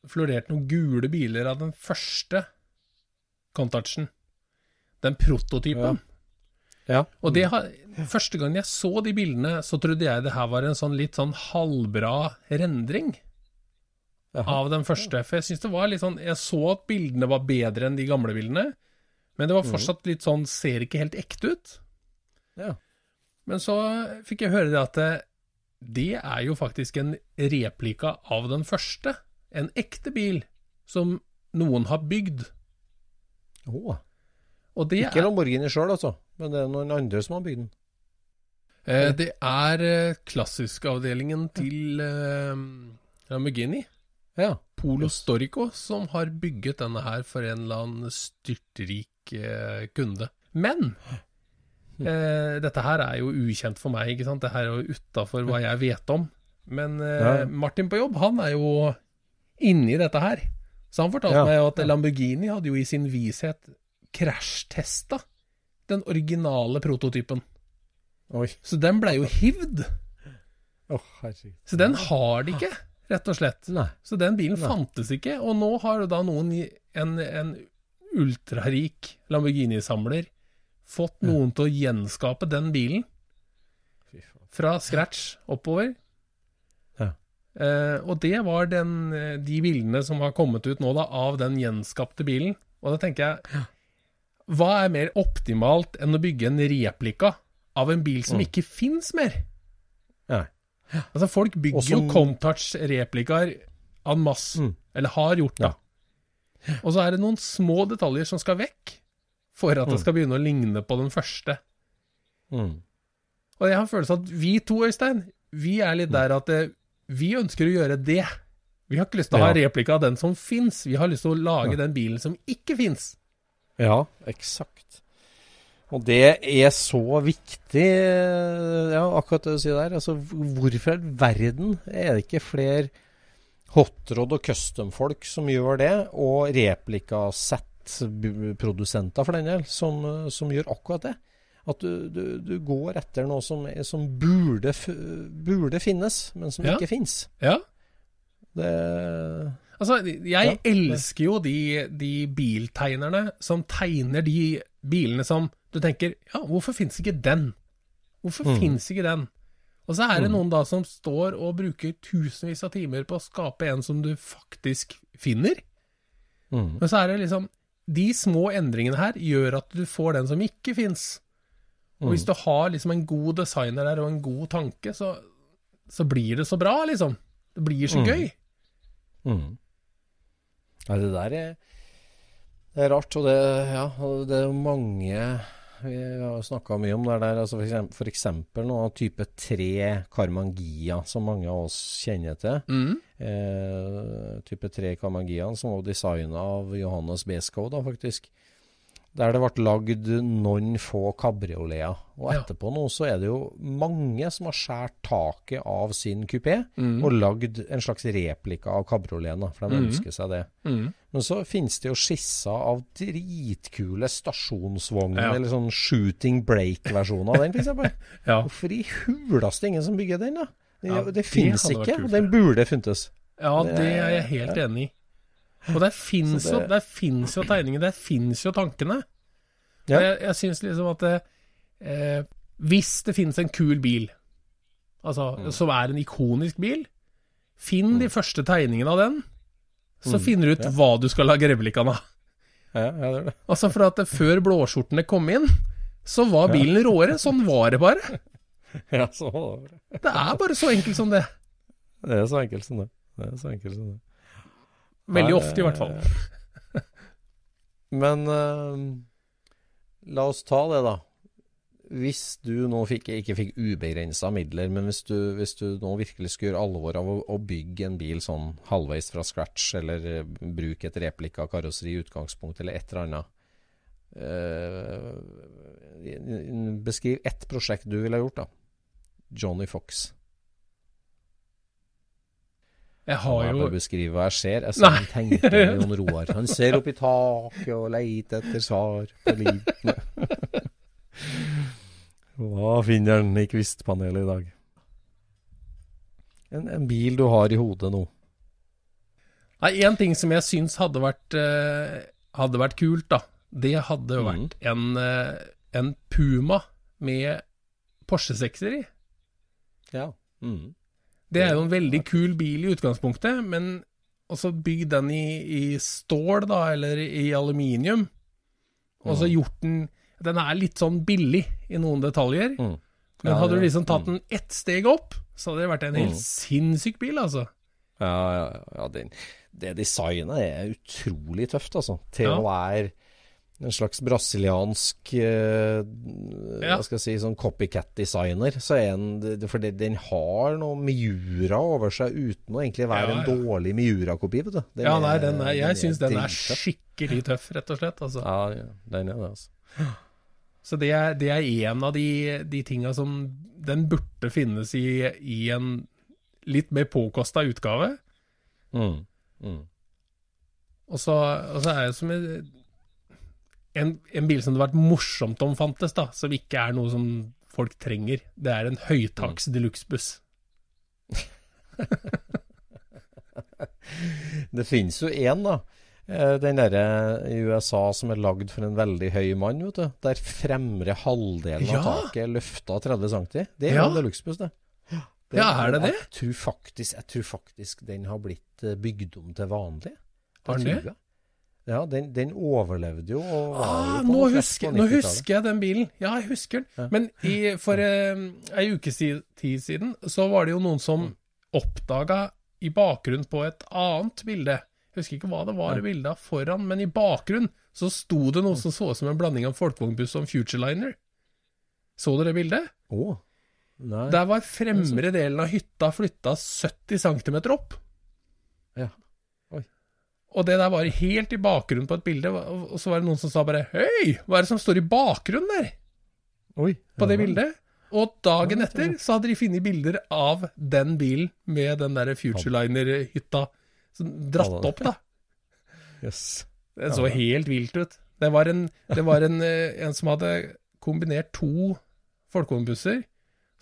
florert noen gule biler av den første Contouchen. Den prototypen. Ja. Og det har, første gang jeg så de bildene, så trodde jeg det her var en sånn litt sånn halvbra rendring. Av den første. For jeg syns det var litt sånn Jeg så at bildene var bedre enn de gamle bildene, men det var fortsatt litt sånn Ser ikke helt ekte ut. Ja. Men så fikk jeg høre det at det, det er jo faktisk en replika av den første. En ekte bil som noen har bygd. Det Ikke er, Lamborghini sjøl, altså. Men det er noen andre som har bygd den. eh, det er eh, klassiskavdelingen til eh, Lamborghini. Ja. Polo Storico som har bygget denne her for en eller annen styrtrik eh, kunde. Men eh, dette her er jo ukjent for meg, ikke sant. Det her er jo utafor hva jeg vet om. Men eh, Martin på jobb, han er jo inni dette her. Så han fortalte Ja, meg at. Lamborghini hadde jo i sin vishet krasjtesta den originale prototypen. Oi. Så den blei jo hivd. Oh. Så den har de ikke, rett og slett. Nei. Så den bilen Nei. fantes ikke, og nå har da noen, en, en ultrarik Lamborghini-samler fått noen til å gjenskape den bilen fra scratch oppover. Ja. Eh, og det var den, eh, de bildene som har kommet ut nå da, av den gjenskapte bilen. Og da tenker jeg, hva er mer optimalt enn å bygge en replika av en bil som Mm. ikke fins mer? Altså, folk bygger Også, jo Comtouch-replikaer en masse, Mm. eller har gjort det. Og så er det noen små detaljer som skal vekk, for at det Mm. skal begynne å ligne på den første. Mm. Og jeg har følelsen at vi to, Øystein, vi er litt der at eh, vi ønsker å gjøre det. Vi har ikke lyst til å ha Ja. replika av den som fins, vi har lyst til å lage den bilen som ikke fins. Ja, eksakt. Og det er så viktig, ja, akkurat det du sier der. Altså, hvorfor i verden er det ikke flere hotrod og custom-folk som gjør det, og replikasettprodusenter for den del, som, eh, som gjør akkurat det? At du, du, du går etter noe som, som burde, burde finnes, men som Ja. ikke fins. Ja. Det Altså, jeg Ja. elsker jo de, de biltegnerne som tegner de bilene som du tenker Ja, hvorfor fins ikke den? Hvorfor Mm. finnes ikke den? Og så er det Mm. noen da som står og bruker tusenvis av timer på å skape en som du faktisk finner. mm. Men så er det liksom De små endringene her gjør at du får den som ikke fins. Og hvis du har liksom en god designer der og en god tanke, så, så blir det så bra, liksom. Det blir så gøy. Mm. Ja, det der er, det er rart, og det, ja, og det er mange Vi har snakka mye om det der. Altså for, eksempel, noe av type 3 Karmangia, som mange av oss kjenner til. Mm. Eh, type 3 Karmangia, som var designa av Johannes Beskow, da, faktisk. Der det ble lagd noen få kabrioleter. Og etterpå nå så er det jo mange som har skåret taket av sin kupé Mm. og lagd en slags replika av kabrioleten, for de mm. ønsker seg det. Mm. Men så finnes det jo skisser av dritkule stasjonsvogner, Ja. eller sånn shooting break-versjoner av den, f.eks. [LAUGHS] Ja. Hvorfor i huleste ingen som bygger den, da? Det, Ja, det det finnes ikke, og den burde funtes. ja, Det- det er jeg helt enig i. Og der fins det... jo, jo tegninger, der fins jo tankene. Ja. Jeg, jeg syns liksom at eh, Hvis det finnes en kul bil, altså Mm. som er en ikonisk bil, finn de første tegningene av den, så Mm, finner du ut ja. hva du skal lage replikkene av. Ja, ja, det det. Altså for at før blåskjortene kom inn, så var bilen råere. Sånn var det bare. [LAUGHS] Ja, så var det. Det er bare så enkelt som det. Det er så enkelt som det. Det er så enkelt som det. Veldig Nei, ofte, i hvert fall. [LAUGHS] Men uh, la oss ta det, da. Hvis du nå fikk, ikke fikk ubegrensa midler, men hvis du, hvis du nå virkelig skulle gjøre alvor av å, å bygge en bil sånn halvveis fra scratch, eller eh, bruke et replikk av karosseri i utgangspunkt, eller et eller annet uh, Beskriv ett prosjekt du ville gjort, da. Johnny Fox. Jeg har må jeg jo bare beskrive hva jeg ser. Jeg ser tenker med [LAUGHS] Jon Roar. Han ser opp i taket og leter etter svar på livet. Hva finner han i kvistpanelet i dag? En, en bil du har i hodet nå. Nei, En ting som jeg syns hadde vært, eh, hadde vært kult, da, det hadde Mhm. vært en, eh, en Puma med Porsche 6-er i. Ja. Mm. Det er jo en veldig kul bil i utgangspunktet, men også bygd den i, i stål, da, eller i aluminium, og så gjort den Den er litt sånn billig i noen detaljer, Mm. men hadde du liksom tatt den ett steg opp, så hadde det vært en helt Mm. sinnssyk bil, altså. Ja, ja, ja den, det designet er utrolig tøft, altså. Til Ja. å være en slags brasiliansk eh, Ja. Hva skal jeg si, sånn copycat-designer. Så er en, For den har noe Miura over seg uten å egentlig være Ja, ja. en dårlig Miura-kopi, vet du. Den Ja, nei, den er, jeg syns den er skikkelig tøff, rett og slett. Altså. Ja, ja, den er det, altså. Så det er, det er en av de, de tinga som Den burde finnes i, i en litt mer påkosta utgave. Mm. Mm. Og så, og så er det som en, en, en bil som det hadde vært morsomt om fantes, da, som ikke er noe som folk trenger. Det er en høytaks deluxe-buss. [LAUGHS] Det finnes jo én, da. Eh, Den derre i USA som er lagd for en veldig høy mann, vet du. Der fremre halvdelen Ja. av taket er løfta 30 cm. Det er Ja. en deluxebuss, det. Ja, er det det? Jeg tror, faktisk, jeg tror faktisk den har blitt eh, bygd om til vanlig. Har den det? Ja, den, den overlevde jo. Ah, jo nå, husker, nå husker jeg den bilen. Ja, jeg husker den. Ja. Men i, for eh, ei ukes tid siden så var det jo noen som oppdaga i bakgrunnen på et annet bilde Jeg husker ikke hva det var i bildet foran, men i bakgrunnen så sto det noe som så ut som en blanding av folkevognbuss og en Futureliner. Så dere bildet? Å, nei. Der var fremre delen av hytta flytta 70 cm opp. Ja. Og det der var helt i bakgrunnen på et bilde, og så var det noen som sa bare Hei, hva er det som står i bakgrunnen der? Oi. På det bildet. Og dagen etter så hadde de funnet bilder av den bilen med den der Futureliner-hytta dratt opp, da. Yes. Det så helt vilt ut. Det var en, det var en, eh, en som hadde kombinert to folkevognbusser,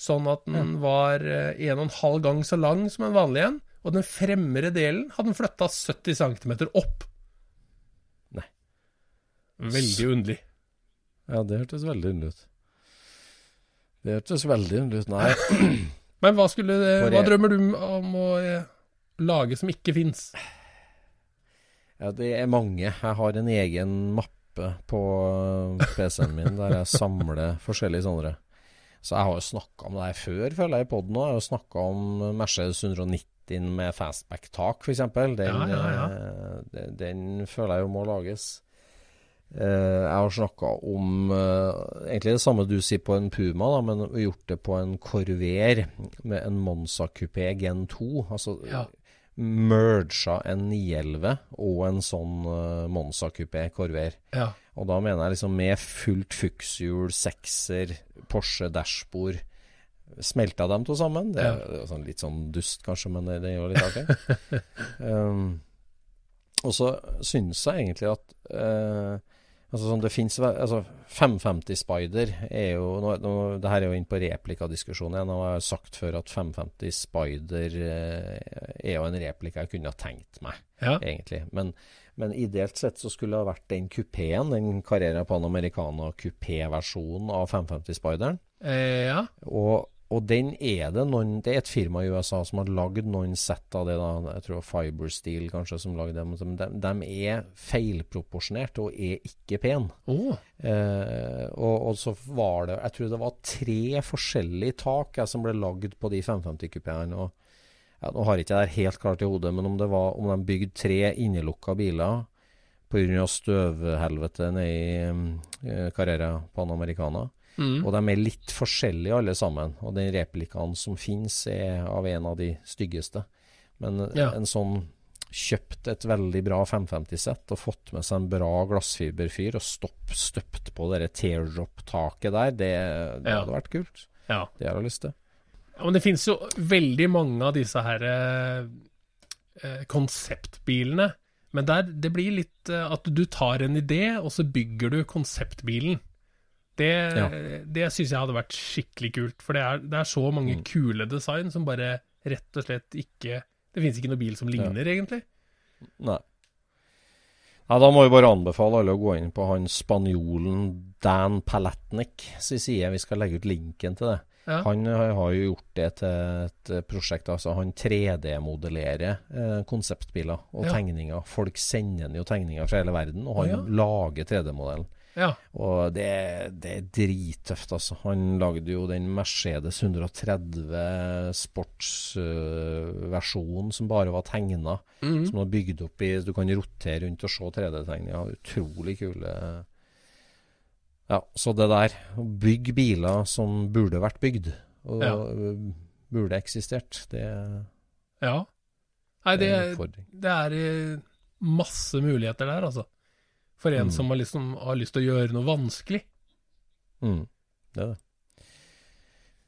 sånn at den var eh, en og en halv gang så lang som en vanlig en, og den fremre delen hadde den flytta 70 cm opp. Nei. Veldig underlig. Ja, det hørtes veldig underlig ut. Det hørtes veldig underlig ut. Nei. [CLEARS THROAT] Men hva, skulle, hva drømmer du om å eh, lage som ikke fins? Ja, det er mange. Jeg har en egen mappe på eh, PC-en min der jeg samler forskjellige sånne. Så jeg har jo snakka om det her før, føler jeg, i poden òg. Jeg har jo snakka om Mercedes 190 med fastback-tak, f.eks. Den, Ja, ja, ja. eh, den, den føler jeg jo må lages. Eh, jeg har snakka om eh, egentlig det samme du sier på en Puma, da, men gjort det på en Corvair med en Monza Coupé Gen 2. Altså Ja. merga en 911 og en sånn Monza Coupé Corvair. Ja. Og da mener jeg liksom med fullt fukshjul, sekser, Porsche dashbord. Smelta dem to sammen. Det er er sånn, litt sånn dust, kanskje, men det, er litt artig. [LAUGHS] um, og så syns jeg egentlig at uh, Altså sånn det finnes, altså 550 Spider er jo nå, nå, Det her er jo inn på replikadiskusjonen igjen. Og jeg har sagt før at 550 Spider eh, er jo en replika jeg kunne ha tenkt meg, Ja. egentlig. Men, men ideelt sett så skulle det ha vært den kupeen, den Carrera Panamericana kupé-versjonen av 550 Spideren. Eh, ja. Og, og den er det noen Det er et firma i USA som har lagd noen sett av det. da Jeg tror Fibersteel kanskje som lagde dem. men De, de er feilproporsjonert og er ikke pen. Oh. Eh, og, og så var det Jeg tror det var tre forskjellige tak jeg, som ble lagd på de 550-kupeene. og ja, Nå har ikke jeg det helt klart i hodet, men om det var om de bygde tre innelukka biler pga. støvhelvete nede i eh, Carrera Panamericana. Mm. Og de er litt forskjellige alle sammen. Og den replikaen som finnes er av en av de styggeste. Men Ja. en sånn kjøpt et veldig bra 550-sett og fått med seg en bra glassfiberfyr og stopp, støpt på det teardrop-taket der, det, det Ja. hadde vært kult. ja. Det har jeg lyst til. Men det finnes jo veldig mange av disse her eh, eh, konseptbilene. Men der, det blir litt eh, at du tar en idé, og så bygger du konseptbilen. Det, Ja. det syns jeg hadde vært skikkelig kult. For det er, det er så mange Mm. kule design som bare rett og slett ikke Det finnes ikke noen bil som ligner, egentlig. Nei. Ja, da må vi bare anbefale alle å gå inn på han spanjolen Dan Palatnik sin side. Vi skal legge ut linken til det. Ja. Han har har jo gjort det til et eh, prosjekt. altså Han 3D-modellerer eh, konseptbiler og Ja. tegninger. Folk sender jo tegninger fra hele verden, og han ja. lager 3D-modellen. Ja. Og det, det er drittøft, altså. Han lagde jo den Mercedes 130 sportsversjonen som bare var tegna. Mhm. Som var bygd opp i Du kan rotere rundt og se 3D-tegninger. Utrolig kule Ja, så det der Å bygge biler som burde vært bygd, og Ja. burde eksistert, det, ja. Nei, det det, er det er eh, masse muligheter der, altså. For en Mm. som har, liksom, har lyst til å gjøre noe vanskelig. Mm, det er det.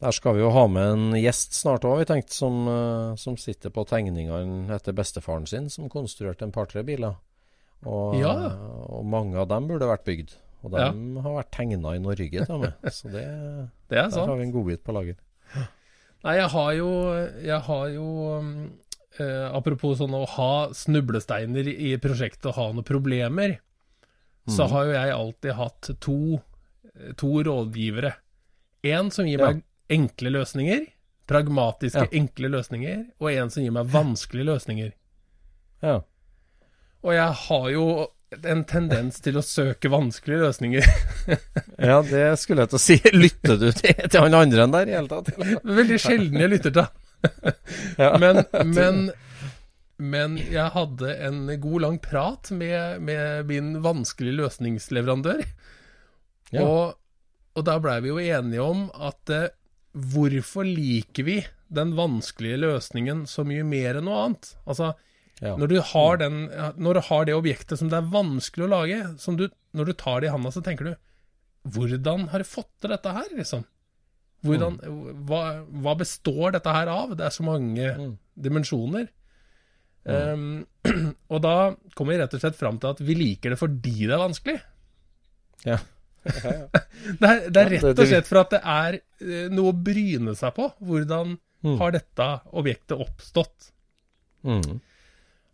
Der skal vi jo ha med en gjest snart òg, vi tenkte, som, øh, som sitter på tegningene etter bestefaren sin, som konstruerte en par-tre biler. Og, Ja. og mange av dem burde vært bygd. Og de Ja. har vært tegna i Norge, til og med. [LAUGHS] Så det, Det er der sant. har vi en godbit på lager. Nei, jeg har jo, jeg har jo eh, Apropos sånn å ha snublesteiner i prosjektet og ha noen problemer, så Mhm. har jo jeg alltid hatt to, to rådgivere. En som gir Ja. meg enkle løsninger, pragmatiske, Ja. enkle løsninger, og en som gir meg vanskelige løsninger. Ja. Og jeg har jo en tendens til å søke vanskelige løsninger. [LAUGHS] Ja, det skulle jeg til å si. Lytter du til, til han andre enn der i hele tatt? Veldig sjelden jeg lytter til han. [LAUGHS] Men, [LAUGHS] men, men jeg hadde en god lang prat med, med min vanskelige løsningsleverandør. Ja. Og, og da blei vi jo enige om at eh, hvorfor liker vi den vanskelige løsningen så mye mer enn noe annet? Altså, Ja. når du har, den, når du har det objektet som det er vanskelig å lage, som du, når du tar det i handa, så tenker du Hvordan har jeg fått til dette her, liksom? Hvordan, hva, hva består dette her av? Det er så mange Mm. dimensjoner. Um, [CLEARS THROAT] og da kommer vi rett og slett fram til at vi liker det fordi det er vanskelig. Ja. [LAUGHS] Det er, det er rett og slett for at det er eh, noe å bryne seg på. Hvordan Mm. har dette objektet oppstått? Mm.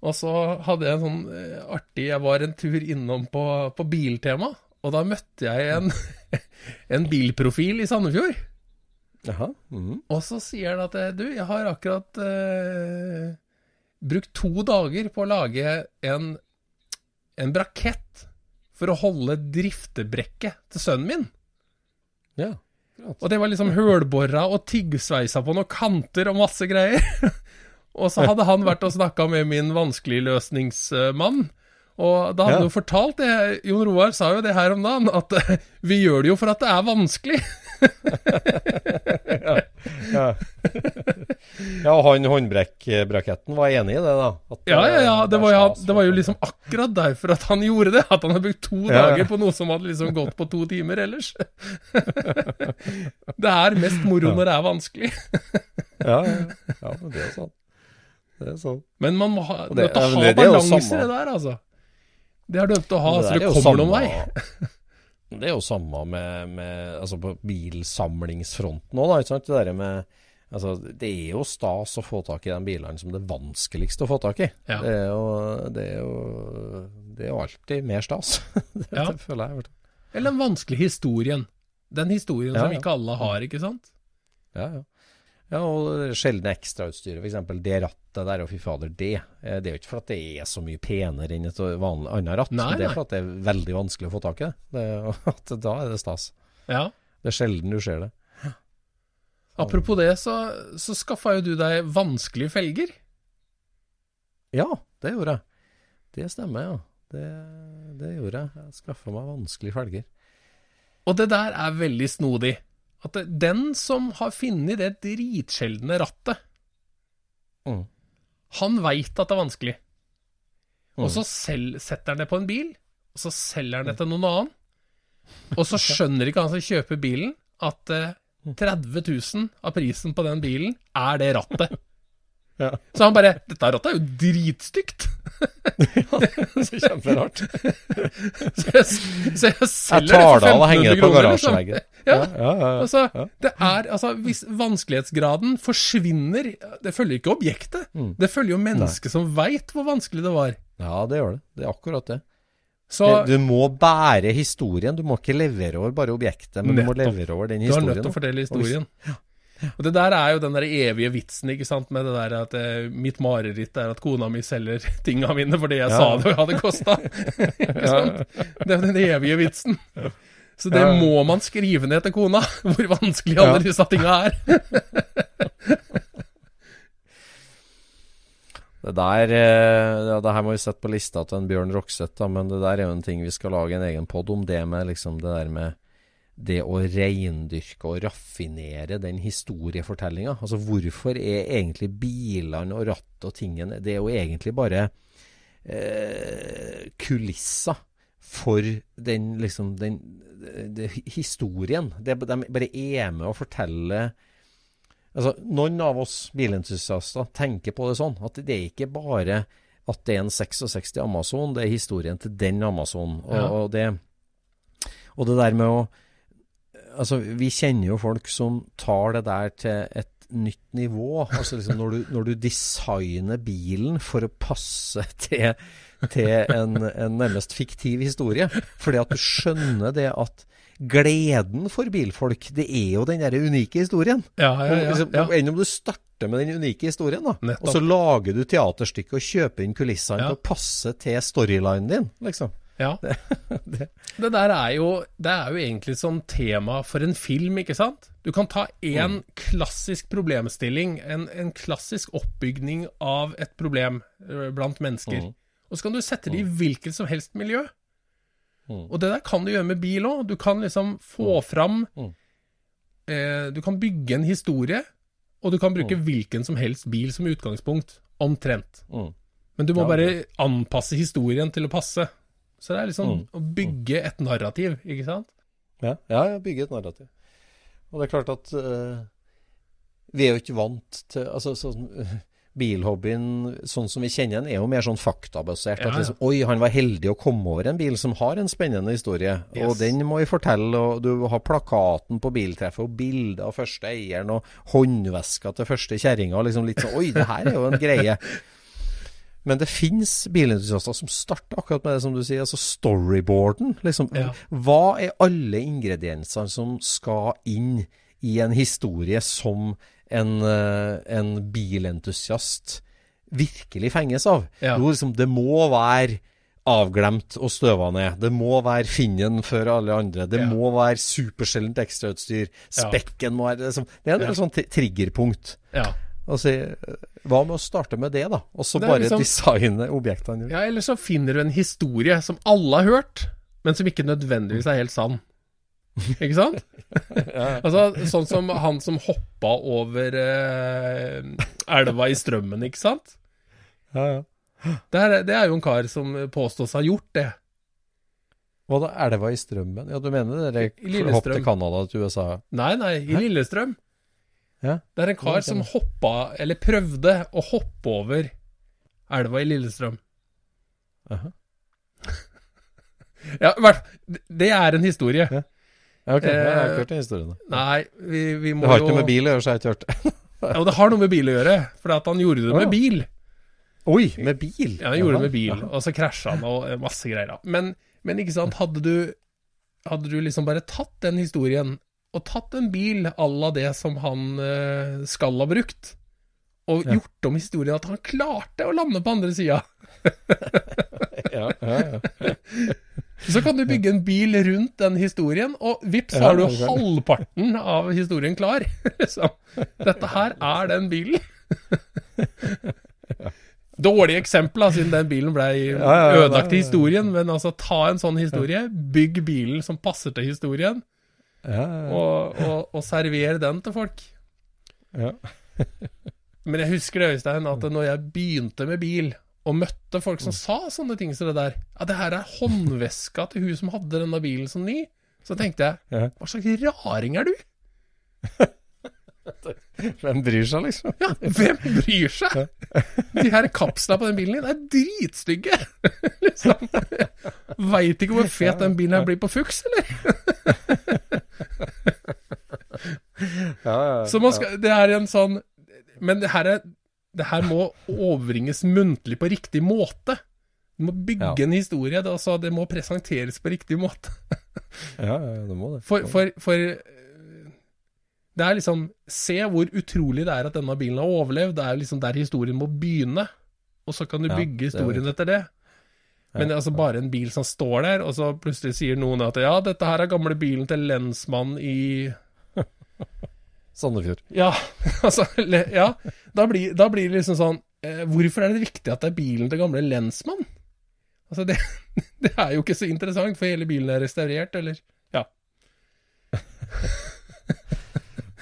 Og så hadde jeg en sånn eh, artig Jeg var en tur innom på, på Biltema, og da møtte jeg en, [LAUGHS] en bilprofil i Sandefjord. Jaha. Mm. Og så sier han at eh, du, jeg har akkurat eh, brukt to dager på å lage en, en brakett for å holde driftebrekket til sønnen min. Ja. Og det var liksom hølbora og tyggsveisa på noen kanter og masse greier. [LAUGHS] og så hadde han vært og snakka med min vanskeligløsningsmann. Og da hadde han Ja. jo fortalt det, Jon Roar sa jo det her om dagen, at [LAUGHS] vi gjør det jo for at det er vanskelig ja. ja. ja, og han håndbrekkbraketten var enig i det, da? At ja, ja, ja. Det var, ja, det var jo liksom akkurat derfor at han gjorde det. At han hadde brukt to ja. dager på noe som hadde liksom gått på to timer ellers. det er mest moro når det er vanskelig. ja, ja. ja, det er sant. Det er sant. Men man må ha, det, ha balanse i det der, altså. Det er dømt å ha, det så det kommer noen vei. 2017. Det er jo samme med, med altså på bilsamlingsfronten òg, da. Det, med, altså, det er jo stas å få tak i den bilene som det er vanskeligst å få tak i. Ja. Det, er jo, det, er jo, det, er jo, alltid mer stas. [LAUGHS] det, ja. føler jeg. Eller den vanskelige historien. Den historien ja, som ikke alle har, ikke sant? Ja, ja ja, og sjeldne ekstrautstyret, f.eks. Det rattet der, og fy fader, det. eh, Det er jo ikke for at det er så mye penere enn et vanlig annet ratt, Nei, men det er for at det er veldig vanskelig å få tak i det. det [LAUGHS] at da er det stas. Ja. Det er sjelden du ser det. Apropos det, så, så skaffa jo du deg vanskelige felger. Ja, det gjorde jeg. Det stemmer, ja. Det, det gjorde jeg. Jeg skaffa meg vanskelige felger. Og det der er veldig snodig. At det, den som har funnet det dritsjeldne rattet, Mm. han veit at det er vanskelig. Mm. Og så selv setter han det på en bil, og så selger han det til noen annen. Og så [LAUGHS] skjønner ikke han som kjøper bilen, at eh, 30 000 av prisen på den bilen er det rattet. [LAUGHS] Ja. Så han bare 'Dette rattet er jo dritstygt'. [LAUGHS] Så kjemperart. Så jeg, så jeg Jeg selger tar det det av og for henger 1500 det på kroner, liksom. garasjeveggen. Ja. ja, ja. Altså, det er, altså, hvis vanskelighetsgraden forsvinner Det følger ikke objektet. Mm. Det følger jo mennesket som veit hvor vanskelig det var. ja, det gjør det. Det er akkurat det. Så det. Du må bære historien. Du må ikke levere over bare objektet, men du må levere over den historien. du har nødt til å fortelle historien. Og det der er jo den der evige vitsen, ikke sant, med det der at eh, mitt mareritt er at kona mi selger [LAUGHS] tinga mine fordi jeg Ja. sa det hadde kosta. [LAUGHS] det er den evige vitsen. Så det Ja. må man skrive ned til kona, [LAUGHS] hvor vanskelig alle Ja. disse tinga er. [LAUGHS] Det der eh, ja, Det her må vi sette på lista til en Bjørn Rokseth, da, men det der er jo en ting vi skal lage en egen pod om. Det med liksom det der med det å reindyrke og raffinere den historiefortellinga. Altså hvorfor er egentlig bilene og rattet og tingene Det er jo egentlig bare eh, kulisser for den liksom den, det, historien. Det, de bare er med å fortelle Altså, Noen av oss bilentusiaster tenker på det sånn at det er ikke bare at det er en 66 Amazon, det er historien til den Amazon. Og, Ja. og, det, og det der med å Altså, vi kjenner jo folk som tar det der til et nytt nivå. Altså liksom når du, når du designer bilen for å passe til, til en, en nærmest fiktiv historie. Fordi at du skjønner det at gleden for bilfolk, det er jo den der unike historien. Ja, ja, ja. Liksom, ja. Enn om du starter med den unike historien, da. Nettopp. Og så lager du teaterstykket og kjøper inn kulissene Ja. til å passe til storylinen din, liksom. Ja. [LAUGHS] Det, der er jo, det er jo egentlig som tema for en film, ikke sant? Du kan ta en klassisk problemstilling, en, en klassisk oppbygning av et problem blant mennesker, Mm. og så kan du sette det i hvilket som helst miljø. Mm. Og det der kan du gjøre med bil òg. Du kan liksom få fram Mm. eh, Du kan bygge en historie, og du kan bruke hvilken som helst bil som utgangspunkt. Omtrent. Mm. Men du må Ja, bare anpasse historien til å passe. Så det er liksom Mm. å bygge et narrativ, ikke sant? Ja, ja, ja, bygge et narrativ. Og det er klart at uh, vi er jo ikke vant til Altså sånn [LAUGHS] Bilhobbyen sånn som vi kjenner den, er jo mer sånn faktabasert. Ja, At liksom, Oi, han var heldig å komme over en bil som har en spennende historie. Yes. Og den må vi fortelle. Og du har plakaten på biltreffet, og bilde av første eieren, og håndveska til første kjerringa. Liksom litt sånn Oi, det her er jo en greie. [LAUGHS] Men det fins bilentusiaster som starter akkurat med det som du sier, altså storyboarden. Liksom, Ja. Hva er alle ingrediensene som skal inn i en historie som en, eh, en bilentusiast virkelig fenges av? Ja. Jo, liksom, det må være avglemt og støva ned. Det må være Finnen før alle andre. Det Ja. må være supersjeldent ekstrautstyr. Spekken må være sånn- Det er en del sånn triggerpunkt. Ja. Og si, hva med å starte med det, da? Og så bare liksom- designe objektene? ja, eller så finner du en historie som alle har hørt, men som ikke nødvendigvis er helt sann. Ikke sant? [LAUGHS] Altså, sånn som han som hoppa over eh, elva i strømmen, ikke sant? Ja, ja. Det er, det er jo en kar som påstås ha gjort det. Hva da, elva i strømmen? Ja, du mener det hopp til Canada til USA? Nei, nei, i Lillestrøm. Ja. Det er en kar som hoppa, eller prøvde å hoppe over elva i Lillestrøm. Aha. [LAUGHS] Ja, det er en historie. Ja. Ja, ok, jeg har Eh, ikke hørt den historien. da. Nei, vi, vi må Det har jo ikke noe med bil å gjøre, så jeg har ikke hørt det. [LAUGHS] Ja, og det har noe med bil å gjøre, for han gjorde det med bil. Oi, med bil? Ja, han gjorde det med bil, og så krasja han og masse greier. Men, men ikke sant, hadde du, hadde du liksom bare tatt den historien, og tatt en bil à la det som han eh, skal ha brukt, og Ja. gjort om historien at han klarte å lande på andre sida, [LAUGHS] Ja, ja, ja. [LAUGHS] så kan du bygge en bil rundt den historien, og vips, har du halvparten av historien klar. [LAUGHS] liksom. Dette her er den bilen. Dårlig eksempel, siden den bilen ble ødelagt ja. historien. Men altså, ta en sånn historie, bygg bilen som passer til historien, ja, og, og, og servere den til folk. ja. [LAUGHS] Men jeg husker det, Øystein, at når jeg begynte med bil, og møtte folk som sa sånne ting som det der Ja, det her er håndveska til hun som hadde denne bilen som ny. Så tenkte jeg, hva slags raring er du? [LAUGHS] [LAUGHS] Hvem bryr seg, liksom? Ja, hvem bryr seg? De her kapslene på den bilen din er dritstygge! [LAUGHS] liksom. Veit ikke hvor fet den bilen her blir på fuks, eller? [LAUGHS] Ja, ja, Så man skal, det er en sånn Men det her, er, det her må overbringes muntlig på riktig måte. Du må bygge Ja. en historie, det, altså, det må presenteres på riktig måte. ja, ja, det må det. For, for, for det er liksom Se hvor utrolig det er at denne bilen har overlevd. Det er liksom der historien må begynne. Og så kan du Ja, bygge det historien etter det. Men det er altså bare en bil som står der, og så plutselig sier noen at ja, dette her er gamle bilen til lensmann i [LAUGHS] Sandefjord. Ja, [LAUGHS] altså Ja. Da blir, da blir det liksom sånn eh, Hvorfor er det viktig at det er bilen til gamle lensmann? Altså, det, [LAUGHS] det er jo ikke så interessant, for hele bilen er restaurert, eller Ja.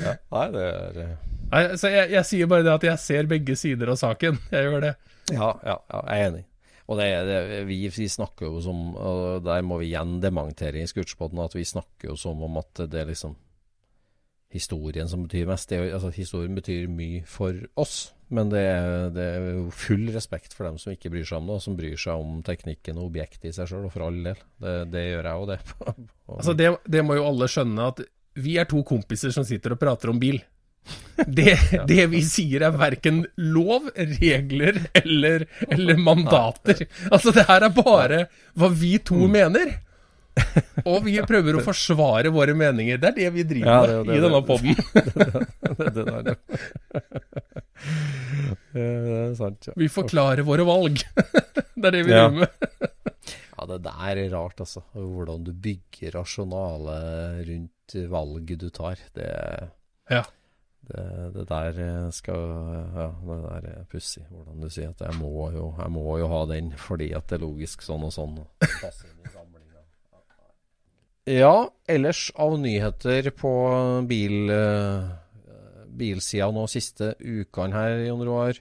Ja. Nei, det er Nei, så jeg, jeg sier bare det at jeg ser begge sider av saken. Jeg gjør det. Ja, ja, ja jeg er enig. Og det, det, vi, vi snakker jo som Og der må vi igjen dementere i Scootspoden at vi snakker jo som om at det er liksom historien som betyr mest. Det altså, historien betyr mye for oss, men det er, det er jo full respekt for dem som ikke bryr seg om det, og som bryr seg om teknikken og objektet i seg sjøl, og for all del. Det, det gjør jeg jo, det. [LAUGHS] Altså, det, det må jo alle skjønne, at vi er to kompiser som sitter og prater om bil. Det, [LAUGHS] det vi sier er verken lov, regler eller, eller mandater. Altså, det her er bare hva vi to Mm. mener. Og vi prøver å forsvare våre meninger. Det er det vi driver Ja, er med det, i denne poden. det, det [LAUGHS] [LAUGHS] ja. det er sant, ja. Vi forklarer våre valg. Det er det vi Ja. driver med. Ja, det der er rart, altså. Hvordan du bygger rasjonale rundt valget du tar. Det, Ja. det, det der skal Ja, det der er pussig. Hvordan du sier at jeg må, jo, jeg må jo ha den [LAUGHS] fordi at det er logisk sånn og sånn. [LAUGHS] Ja, ellers av nyheter på bil, eh, bilsida nå siste ukene her, Jon Roar.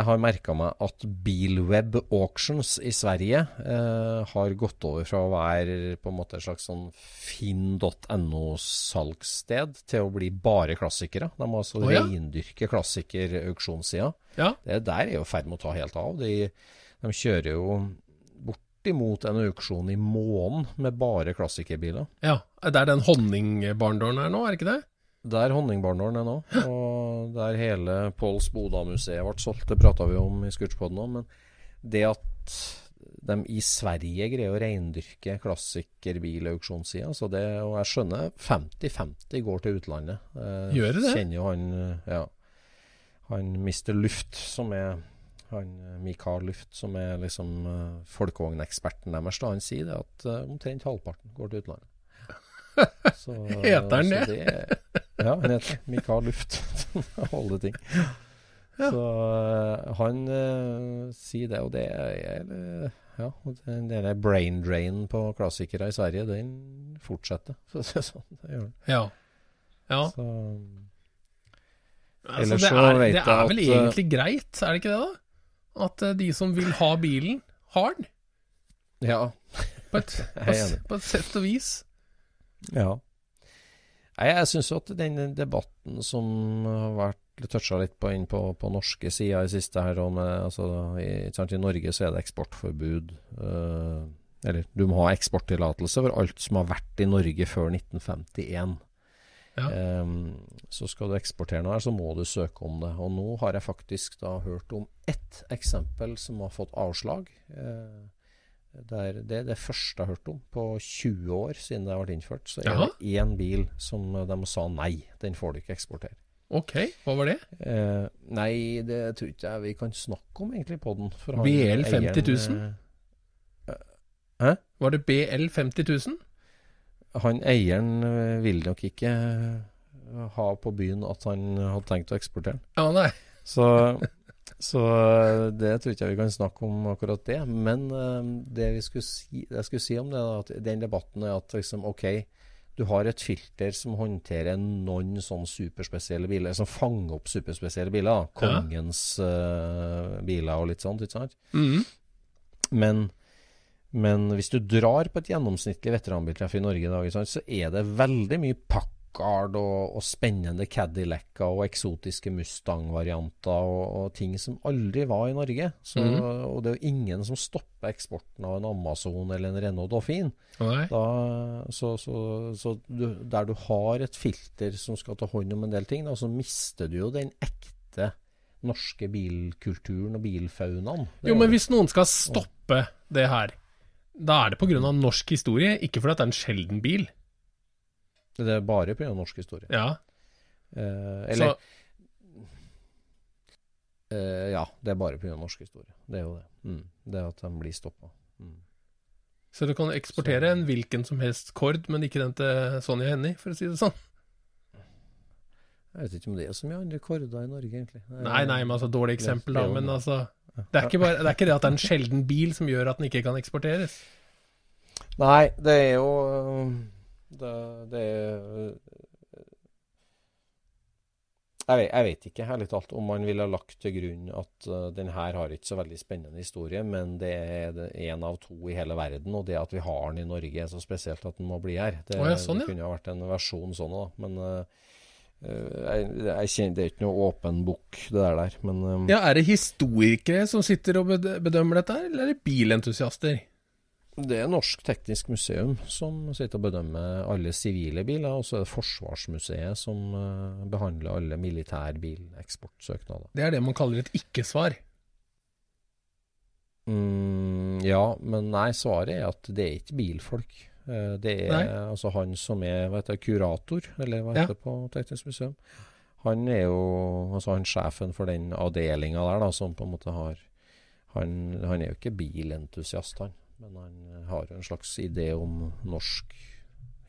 Jeg har merka meg at Bilweb Auctions i Sverige eh, har gått over fra å være på en måte et slags sånn finn.no-salgssted til å bli bare klassikere. De må altså oh, ja. reindyrke klassikerauksjonssida. Ja. Det der er jo i ferd med å ta helt av. De, de kjører jo bortimot en auksjon i måneden med bare klassikerbiler. ja. Det er den honningbarndåren her nå, er det ikke det? Der er er nå, og der hele Påls Boda-museet ble solgt, det prata vi om i Scootspoden òg, men det at de i Sverige greier å reindyrke klassikerbilauksjonssida, så det, og jeg skjønner 50-50 går til utlandet. Eh, Gjør det? Kjenner jo han, ja, han Mr. Luft, som er Han eh, Mikael Luft, som er liksom uh, folkevogneksperten deres, da, han sier det at omtrent halvparten går til utlandet. Så, [LAUGHS] Heter han det? det? Ja, han heter Mikael Luft. [LAUGHS] Alle ting. Så uh, han uh, sier det, og det er uh, Ja, den der brain drain på klassikere i Sverige, den fortsetter. [LAUGHS] For å si det sånn. Det gjør den. Ja. ja. Så, Altså, det, så er, det er vel at, eh, egentlig greit, er det ikke det, da? At eh, de som vil ha bilen, har den. ja. På et, på, på et sett og vis. Ja. Nei, jeg syns jo at den debatten som har vært toucha litt på inn på, på norske sider i siste her, med, altså, i, sant, i Norge så er det eksportforbud. eh, eller du må ha eksporttillatelse for alt som har vært i Norge før 1951. Ja. Um, så skal du eksportere noe her, så må du søke om det. Og nå har jeg faktisk da hørt om ett eksempel som har fått avslag. Eh, det, er, det det første jeg har hørt om på 20 år siden det har vært innført. Så er det én bil som de sa nei, den får du ikke eksportere. Ok, hva var det? Eh, nei, det tror ikke jeg vi kan snakke om egentlig på den. for han- BL 50 000? eieren, eh, Var det BL 50 000? Han eieren ville nok ikke eh, ha på byen at han hadde tenkt å eksportere den. Ja, nei. Så, [LAUGHS] så eh, det tror ikke jeg vi kan snakke om akkurat det. Men eh, det vi skulle si, jeg skulle si om det, da, at den debatten er at liksom, OK, du har et filter som håndterer noen sånn superspesielle biler, som fanger opp superspesielle biler. da. Ja. Kongens eh, biler og litt sånt, ikke sant? Mm. Men, men hvis du drar på et gjennomsnittlig veteranbiltreff i Norge i dag, så er det veldig mye Packard og, og spennende Cadillacer og eksotiske Mustang-varianter og, og ting som aldri var i Norge. Så, mm. Og det er jo ingen som stopper eksporten av en Amazon eller en Renault Dauphine. Da, så så, så du, der du har et filter som skal ta hånd om en del ting, da, så mister du jo den ekte norske bilkulturen og bilfaunaen. Jo, men hvis noen skal stoppe det her, da er det av norsk historie, ikke fordi det er en sjelden bil. Det er bare pga. norsk historie. Ja, Eh, så eller eh, Ja, det er bare pga. norsk historie. Det er jo det. Mm. Det at de blir stoppa. Mm. Så du kan eksportere en hvilken som helst Kord, men ikke den til Sonja Hennie, for å si det sånn. Jeg vet ikke om det er så mye andre korder i Norge, egentlig. Er- Nei, nei, men altså dårlig eksempel, da. Men altså det er, bare, det er ikke det at det er en sjelden bil som gjør at den ikke kan eksporteres. Nei, det er jo Det, det er jeg vet, jeg vet ikke, ærlig talt, om man ville lagt til grunn at uh, den her har ikke så veldig spennende historie, men det er én en av to i hele verden, og det at vi har den i Norge er så spesielt at den må bli her. Det, oh, ja, sånn, ja. det kunne ha vært en versjon sånn, òg, Men uh, jeg, jeg kjenner, det er ikke noe åpen bok, det der der. Men um, Ja, Er det historikere som sitter og bedømmer dette, eller er det bilentusiaster? Det er Norsk Teknisk Museum som sitter og bedømmer alle sivile biler, og så er det Forsvarsmuseet som eh, behandler alle militærbileksportsøknader. Det er det man kaller et ikke-svar. Mm, ja, men nei, svaret er at det er ikke bilfolk. Eh, Det er Nei. altså han som er hva heter kurator, eller hva heter det på Teknisk Museum. Han er jo altså han sjefen for den avdelinga der, da, som på en måte har han, han er jo ikke bilentusiast, han. Men han har jo en slags idé om norsk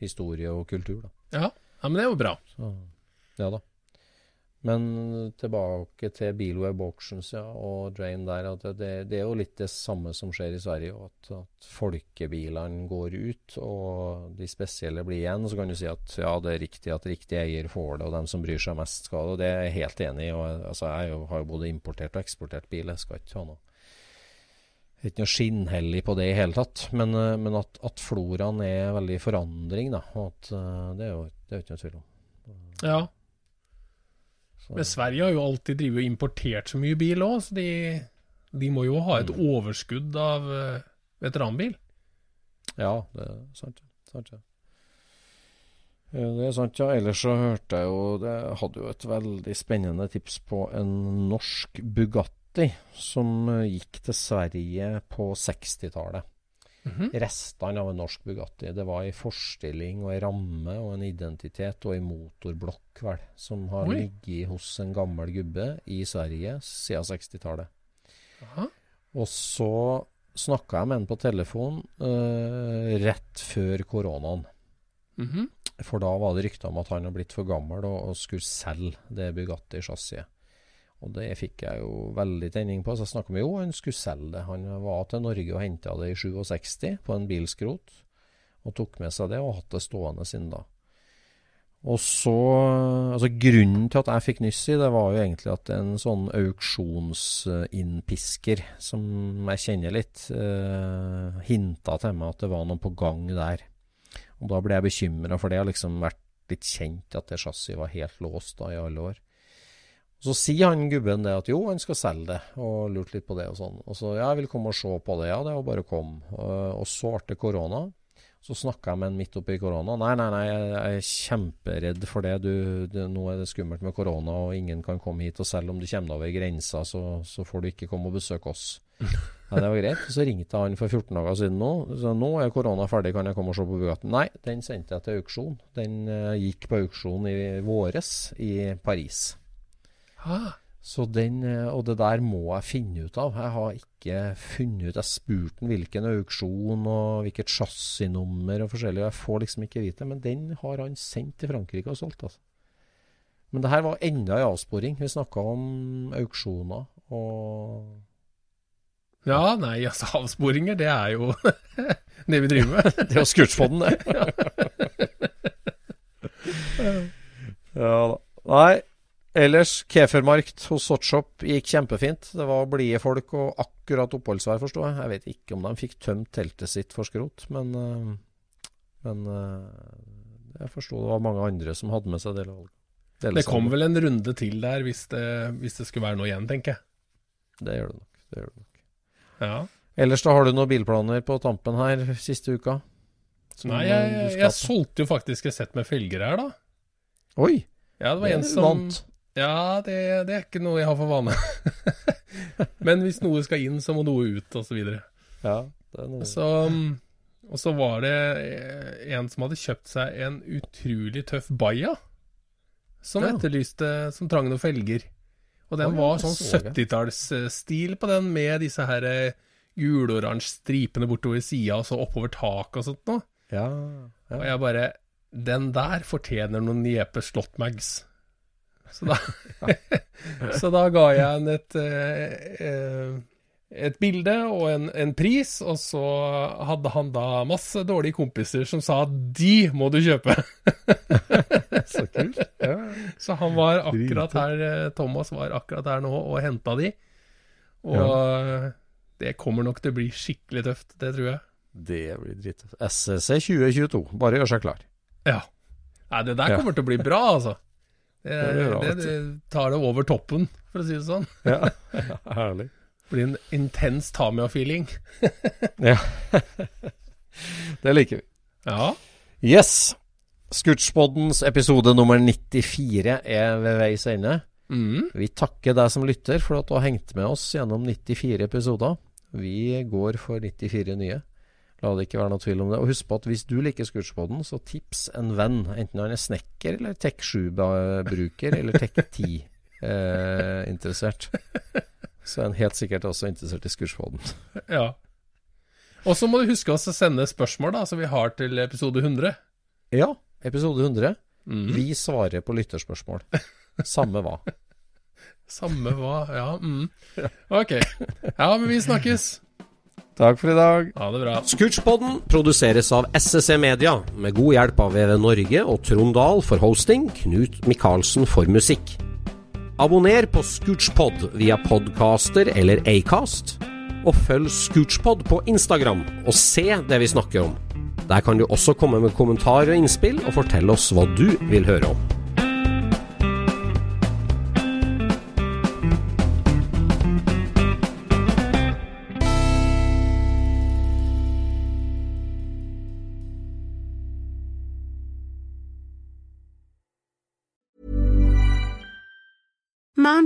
historie og kultur, da. Ja, ja men det er jo bra. Så, ja da. Men tilbake til Bilweb Auctions ja, og Drain der. At det, det er jo litt det samme som skjer i Sverige. At, at folkebilene går ut, og de spesielle blir igjen. Så kan du si at ja, det er riktig at riktig eier får det, og dem som bryr seg mest skal det. Og det er jeg helt enig i. og jeg- Altså, jeg har jo både importert og eksportert bil. Jeg skal ikke ha noe det er ikke noe skinnhellig på det i hele tatt. Men, eh, men at, at floraen er veldig i forandring, da. At, eh, det er jo det er ikke noe tvil om. Ja, Så- Men Sverige har jo alltid drivet og importert så mye bil òg, så de, de må jo ha et Mm. overskudd av eh, veteranbil. Ja, det er sant. sant ja. Ja, Det er sant, ja. Ellers så hørte jeg jo Det hadde jo et veldig spennende tips på en norsk Bugatti som eh, gikk til Sverige på 60-tallet. Mhm. Restene av en norsk Bugatti. Det var ei forstilling og ei ramme og en identitet og ei motorblokk, vel, som har Oi. ligget hos en gammel gubbe i Sverige siden 60-tallet. Og så snakka jeg med han på telefon uh, rett før koronaen. Mhm. For da var det rykter om at han hadde blitt for gammel og, og skulle selge det Bugatti-chassiset. Og det fikk jeg jo veldig tenning på, så jeg snakka med jo, han skulle selge det. Han var til Norge og henta det i 67 på en bilskrot, og tok med seg det og hatt det stående siden da. Og så, altså Grunnen til at jeg fikk nyss i det, var jo egentlig at en sånn auksjonsinnpisker som jeg kjenner litt, eh, hinta til meg at det var noe på gang der. Og da ble jeg bekymra, for det har liksom vært litt kjent at det chassiset var helt låst da i alle år. Så sier han gubben det at jo, han skal selge det, og lurte litt på det og sånn. Og så ja, jeg vil komme og se på det, ja, det var bare å komme. Og, og så ble det korona. Så snakka jeg med han midt oppi korona. Nei, nei, nei, jeg er kjemperedd for det. Du, det. Nå er det skummelt med korona, og ingen kan komme hit. Og selv om du kommer deg over grensa, så, så får du ikke komme og besøke oss. Nei, det var greit. Så ringte han for 14 dager siden nå. Så nå er korona ferdig, kan jeg komme og se på Bugatten? Nei, den sendte jeg til auksjon. Den uh, gikk på auksjon i våres i Paris. Ah, Så den, eh, og det der må jeg finne ut av. Jeg har ikke funnet ut Jeg spurte hvilken auksjon og hvilket chassisnummer og forskjellig. Jeg får liksom ikke vite. Men den har han sendt til Frankrike og solgt, altså. Men det her var enda en avsporing. Vi snakka om auksjoner og ja, nei, altså avsporinger, det er jo [LAUGHS] det vi driver med. [LAUGHS] Det er jo Scootspoden, det. [LAUGHS] ja da. Nei, ellers Kefermarkt hos Sotshop gikk kjempefint. Det var blide folk og akkurat oppholdsvær, forstår jeg. Jeg vet ikke om de fikk tømt teltet sitt for skrot, men, øh, men øh, jeg forsto det var mange andre som hadde med seg delvalg. Det kom vel en runde til der hvis det, hvis det skulle være noe igjen, tenker jeg. Det gjør det nok. Det gjør det nok. Ja. Ellers da har du noen bilplaner på tampen her siste uka? Nei, jeg, jeg, jeg solgte jo faktisk et sett med felger her, da. Oi! Ja, det var Det en som vant. Ja, det, det er ikke noe jeg har for vane. [LAUGHS] Men hvis noe skal inn, så må noe ut, og så videre. Ja, det er noe. Så, mm, og så var det eh, en som hadde kjøpt seg en utrolig tøff Baia. Som Ja. etterlyste Som trang noen felger. Og den var sånn så jeg. 70-tallsstil på den, med disse her eh, guloransje stripene bortover sida og så oppover taket og sånt noe. Ja, Og jeg bare Den der fortjener noen Niepe Slåttmags. Så da, [LAUGHS] så da ga jeg henne et, eh, eh, et bilde og en, en pris, og så hadde han da masse dårlige kompiser som sa at de må du kjøpe. [LAUGHS] Så kult. Ja. [LAUGHS] Så han var akkurat her, eh, Thomas var akkurat her nå og henta de. Og ja. det kommer nok til å bli skikkelig tøft, det tror jeg. Det blir dritt. SSC 2022. Bare gjør seg klar. Ja. Nei, det der Ja. kommer til å bli bra, altså. Det, Det bra, det, det tar det over toppen, for å si det sånn. Ja, [LAUGHS] herlig. Det blir en intens Tamia-feeling. [LAUGHS] Ja. [LAUGHS] det liker vi. Ja. Yes. Scootspoddens episode nummer 94 er ved veis ende. Mm. Vi takker deg som lytter for at du har hengt med oss gjennom 94 episoder. Vi går for 94 nye. La det ikke være noe tvil om det. Og husk på at hvis du liker Scootspodden, så tips en venn. Enten han er snekker eller Tech7-bruker eller Tech10-interessert. [LAUGHS] så er han helt sikkert også interessert i Scootspodden. ja. Og så må du huske oss å sende spørsmål, da, som vi har til episode 100. Ja, episode 100. Mm. Vi svarer på lytterspørsmål. Samme hva. [LAUGHS] Samme hva Ja, mm. Ok. Ja, men vi snakkes. Takk for i dag. Ha det bra. Scootchpoden produseres av SSC Media, med god hjelp av VV Norge og Trond Dahl for hosting, Knut Micaelsen for musikk. Abonner på Scootchpod via podcaster eller Acast, og følg Scootchpod på Instagram og se det vi snakker om. Der kan du også komme med kommentarer og innspill, og fortelle oss hva du vil høre om.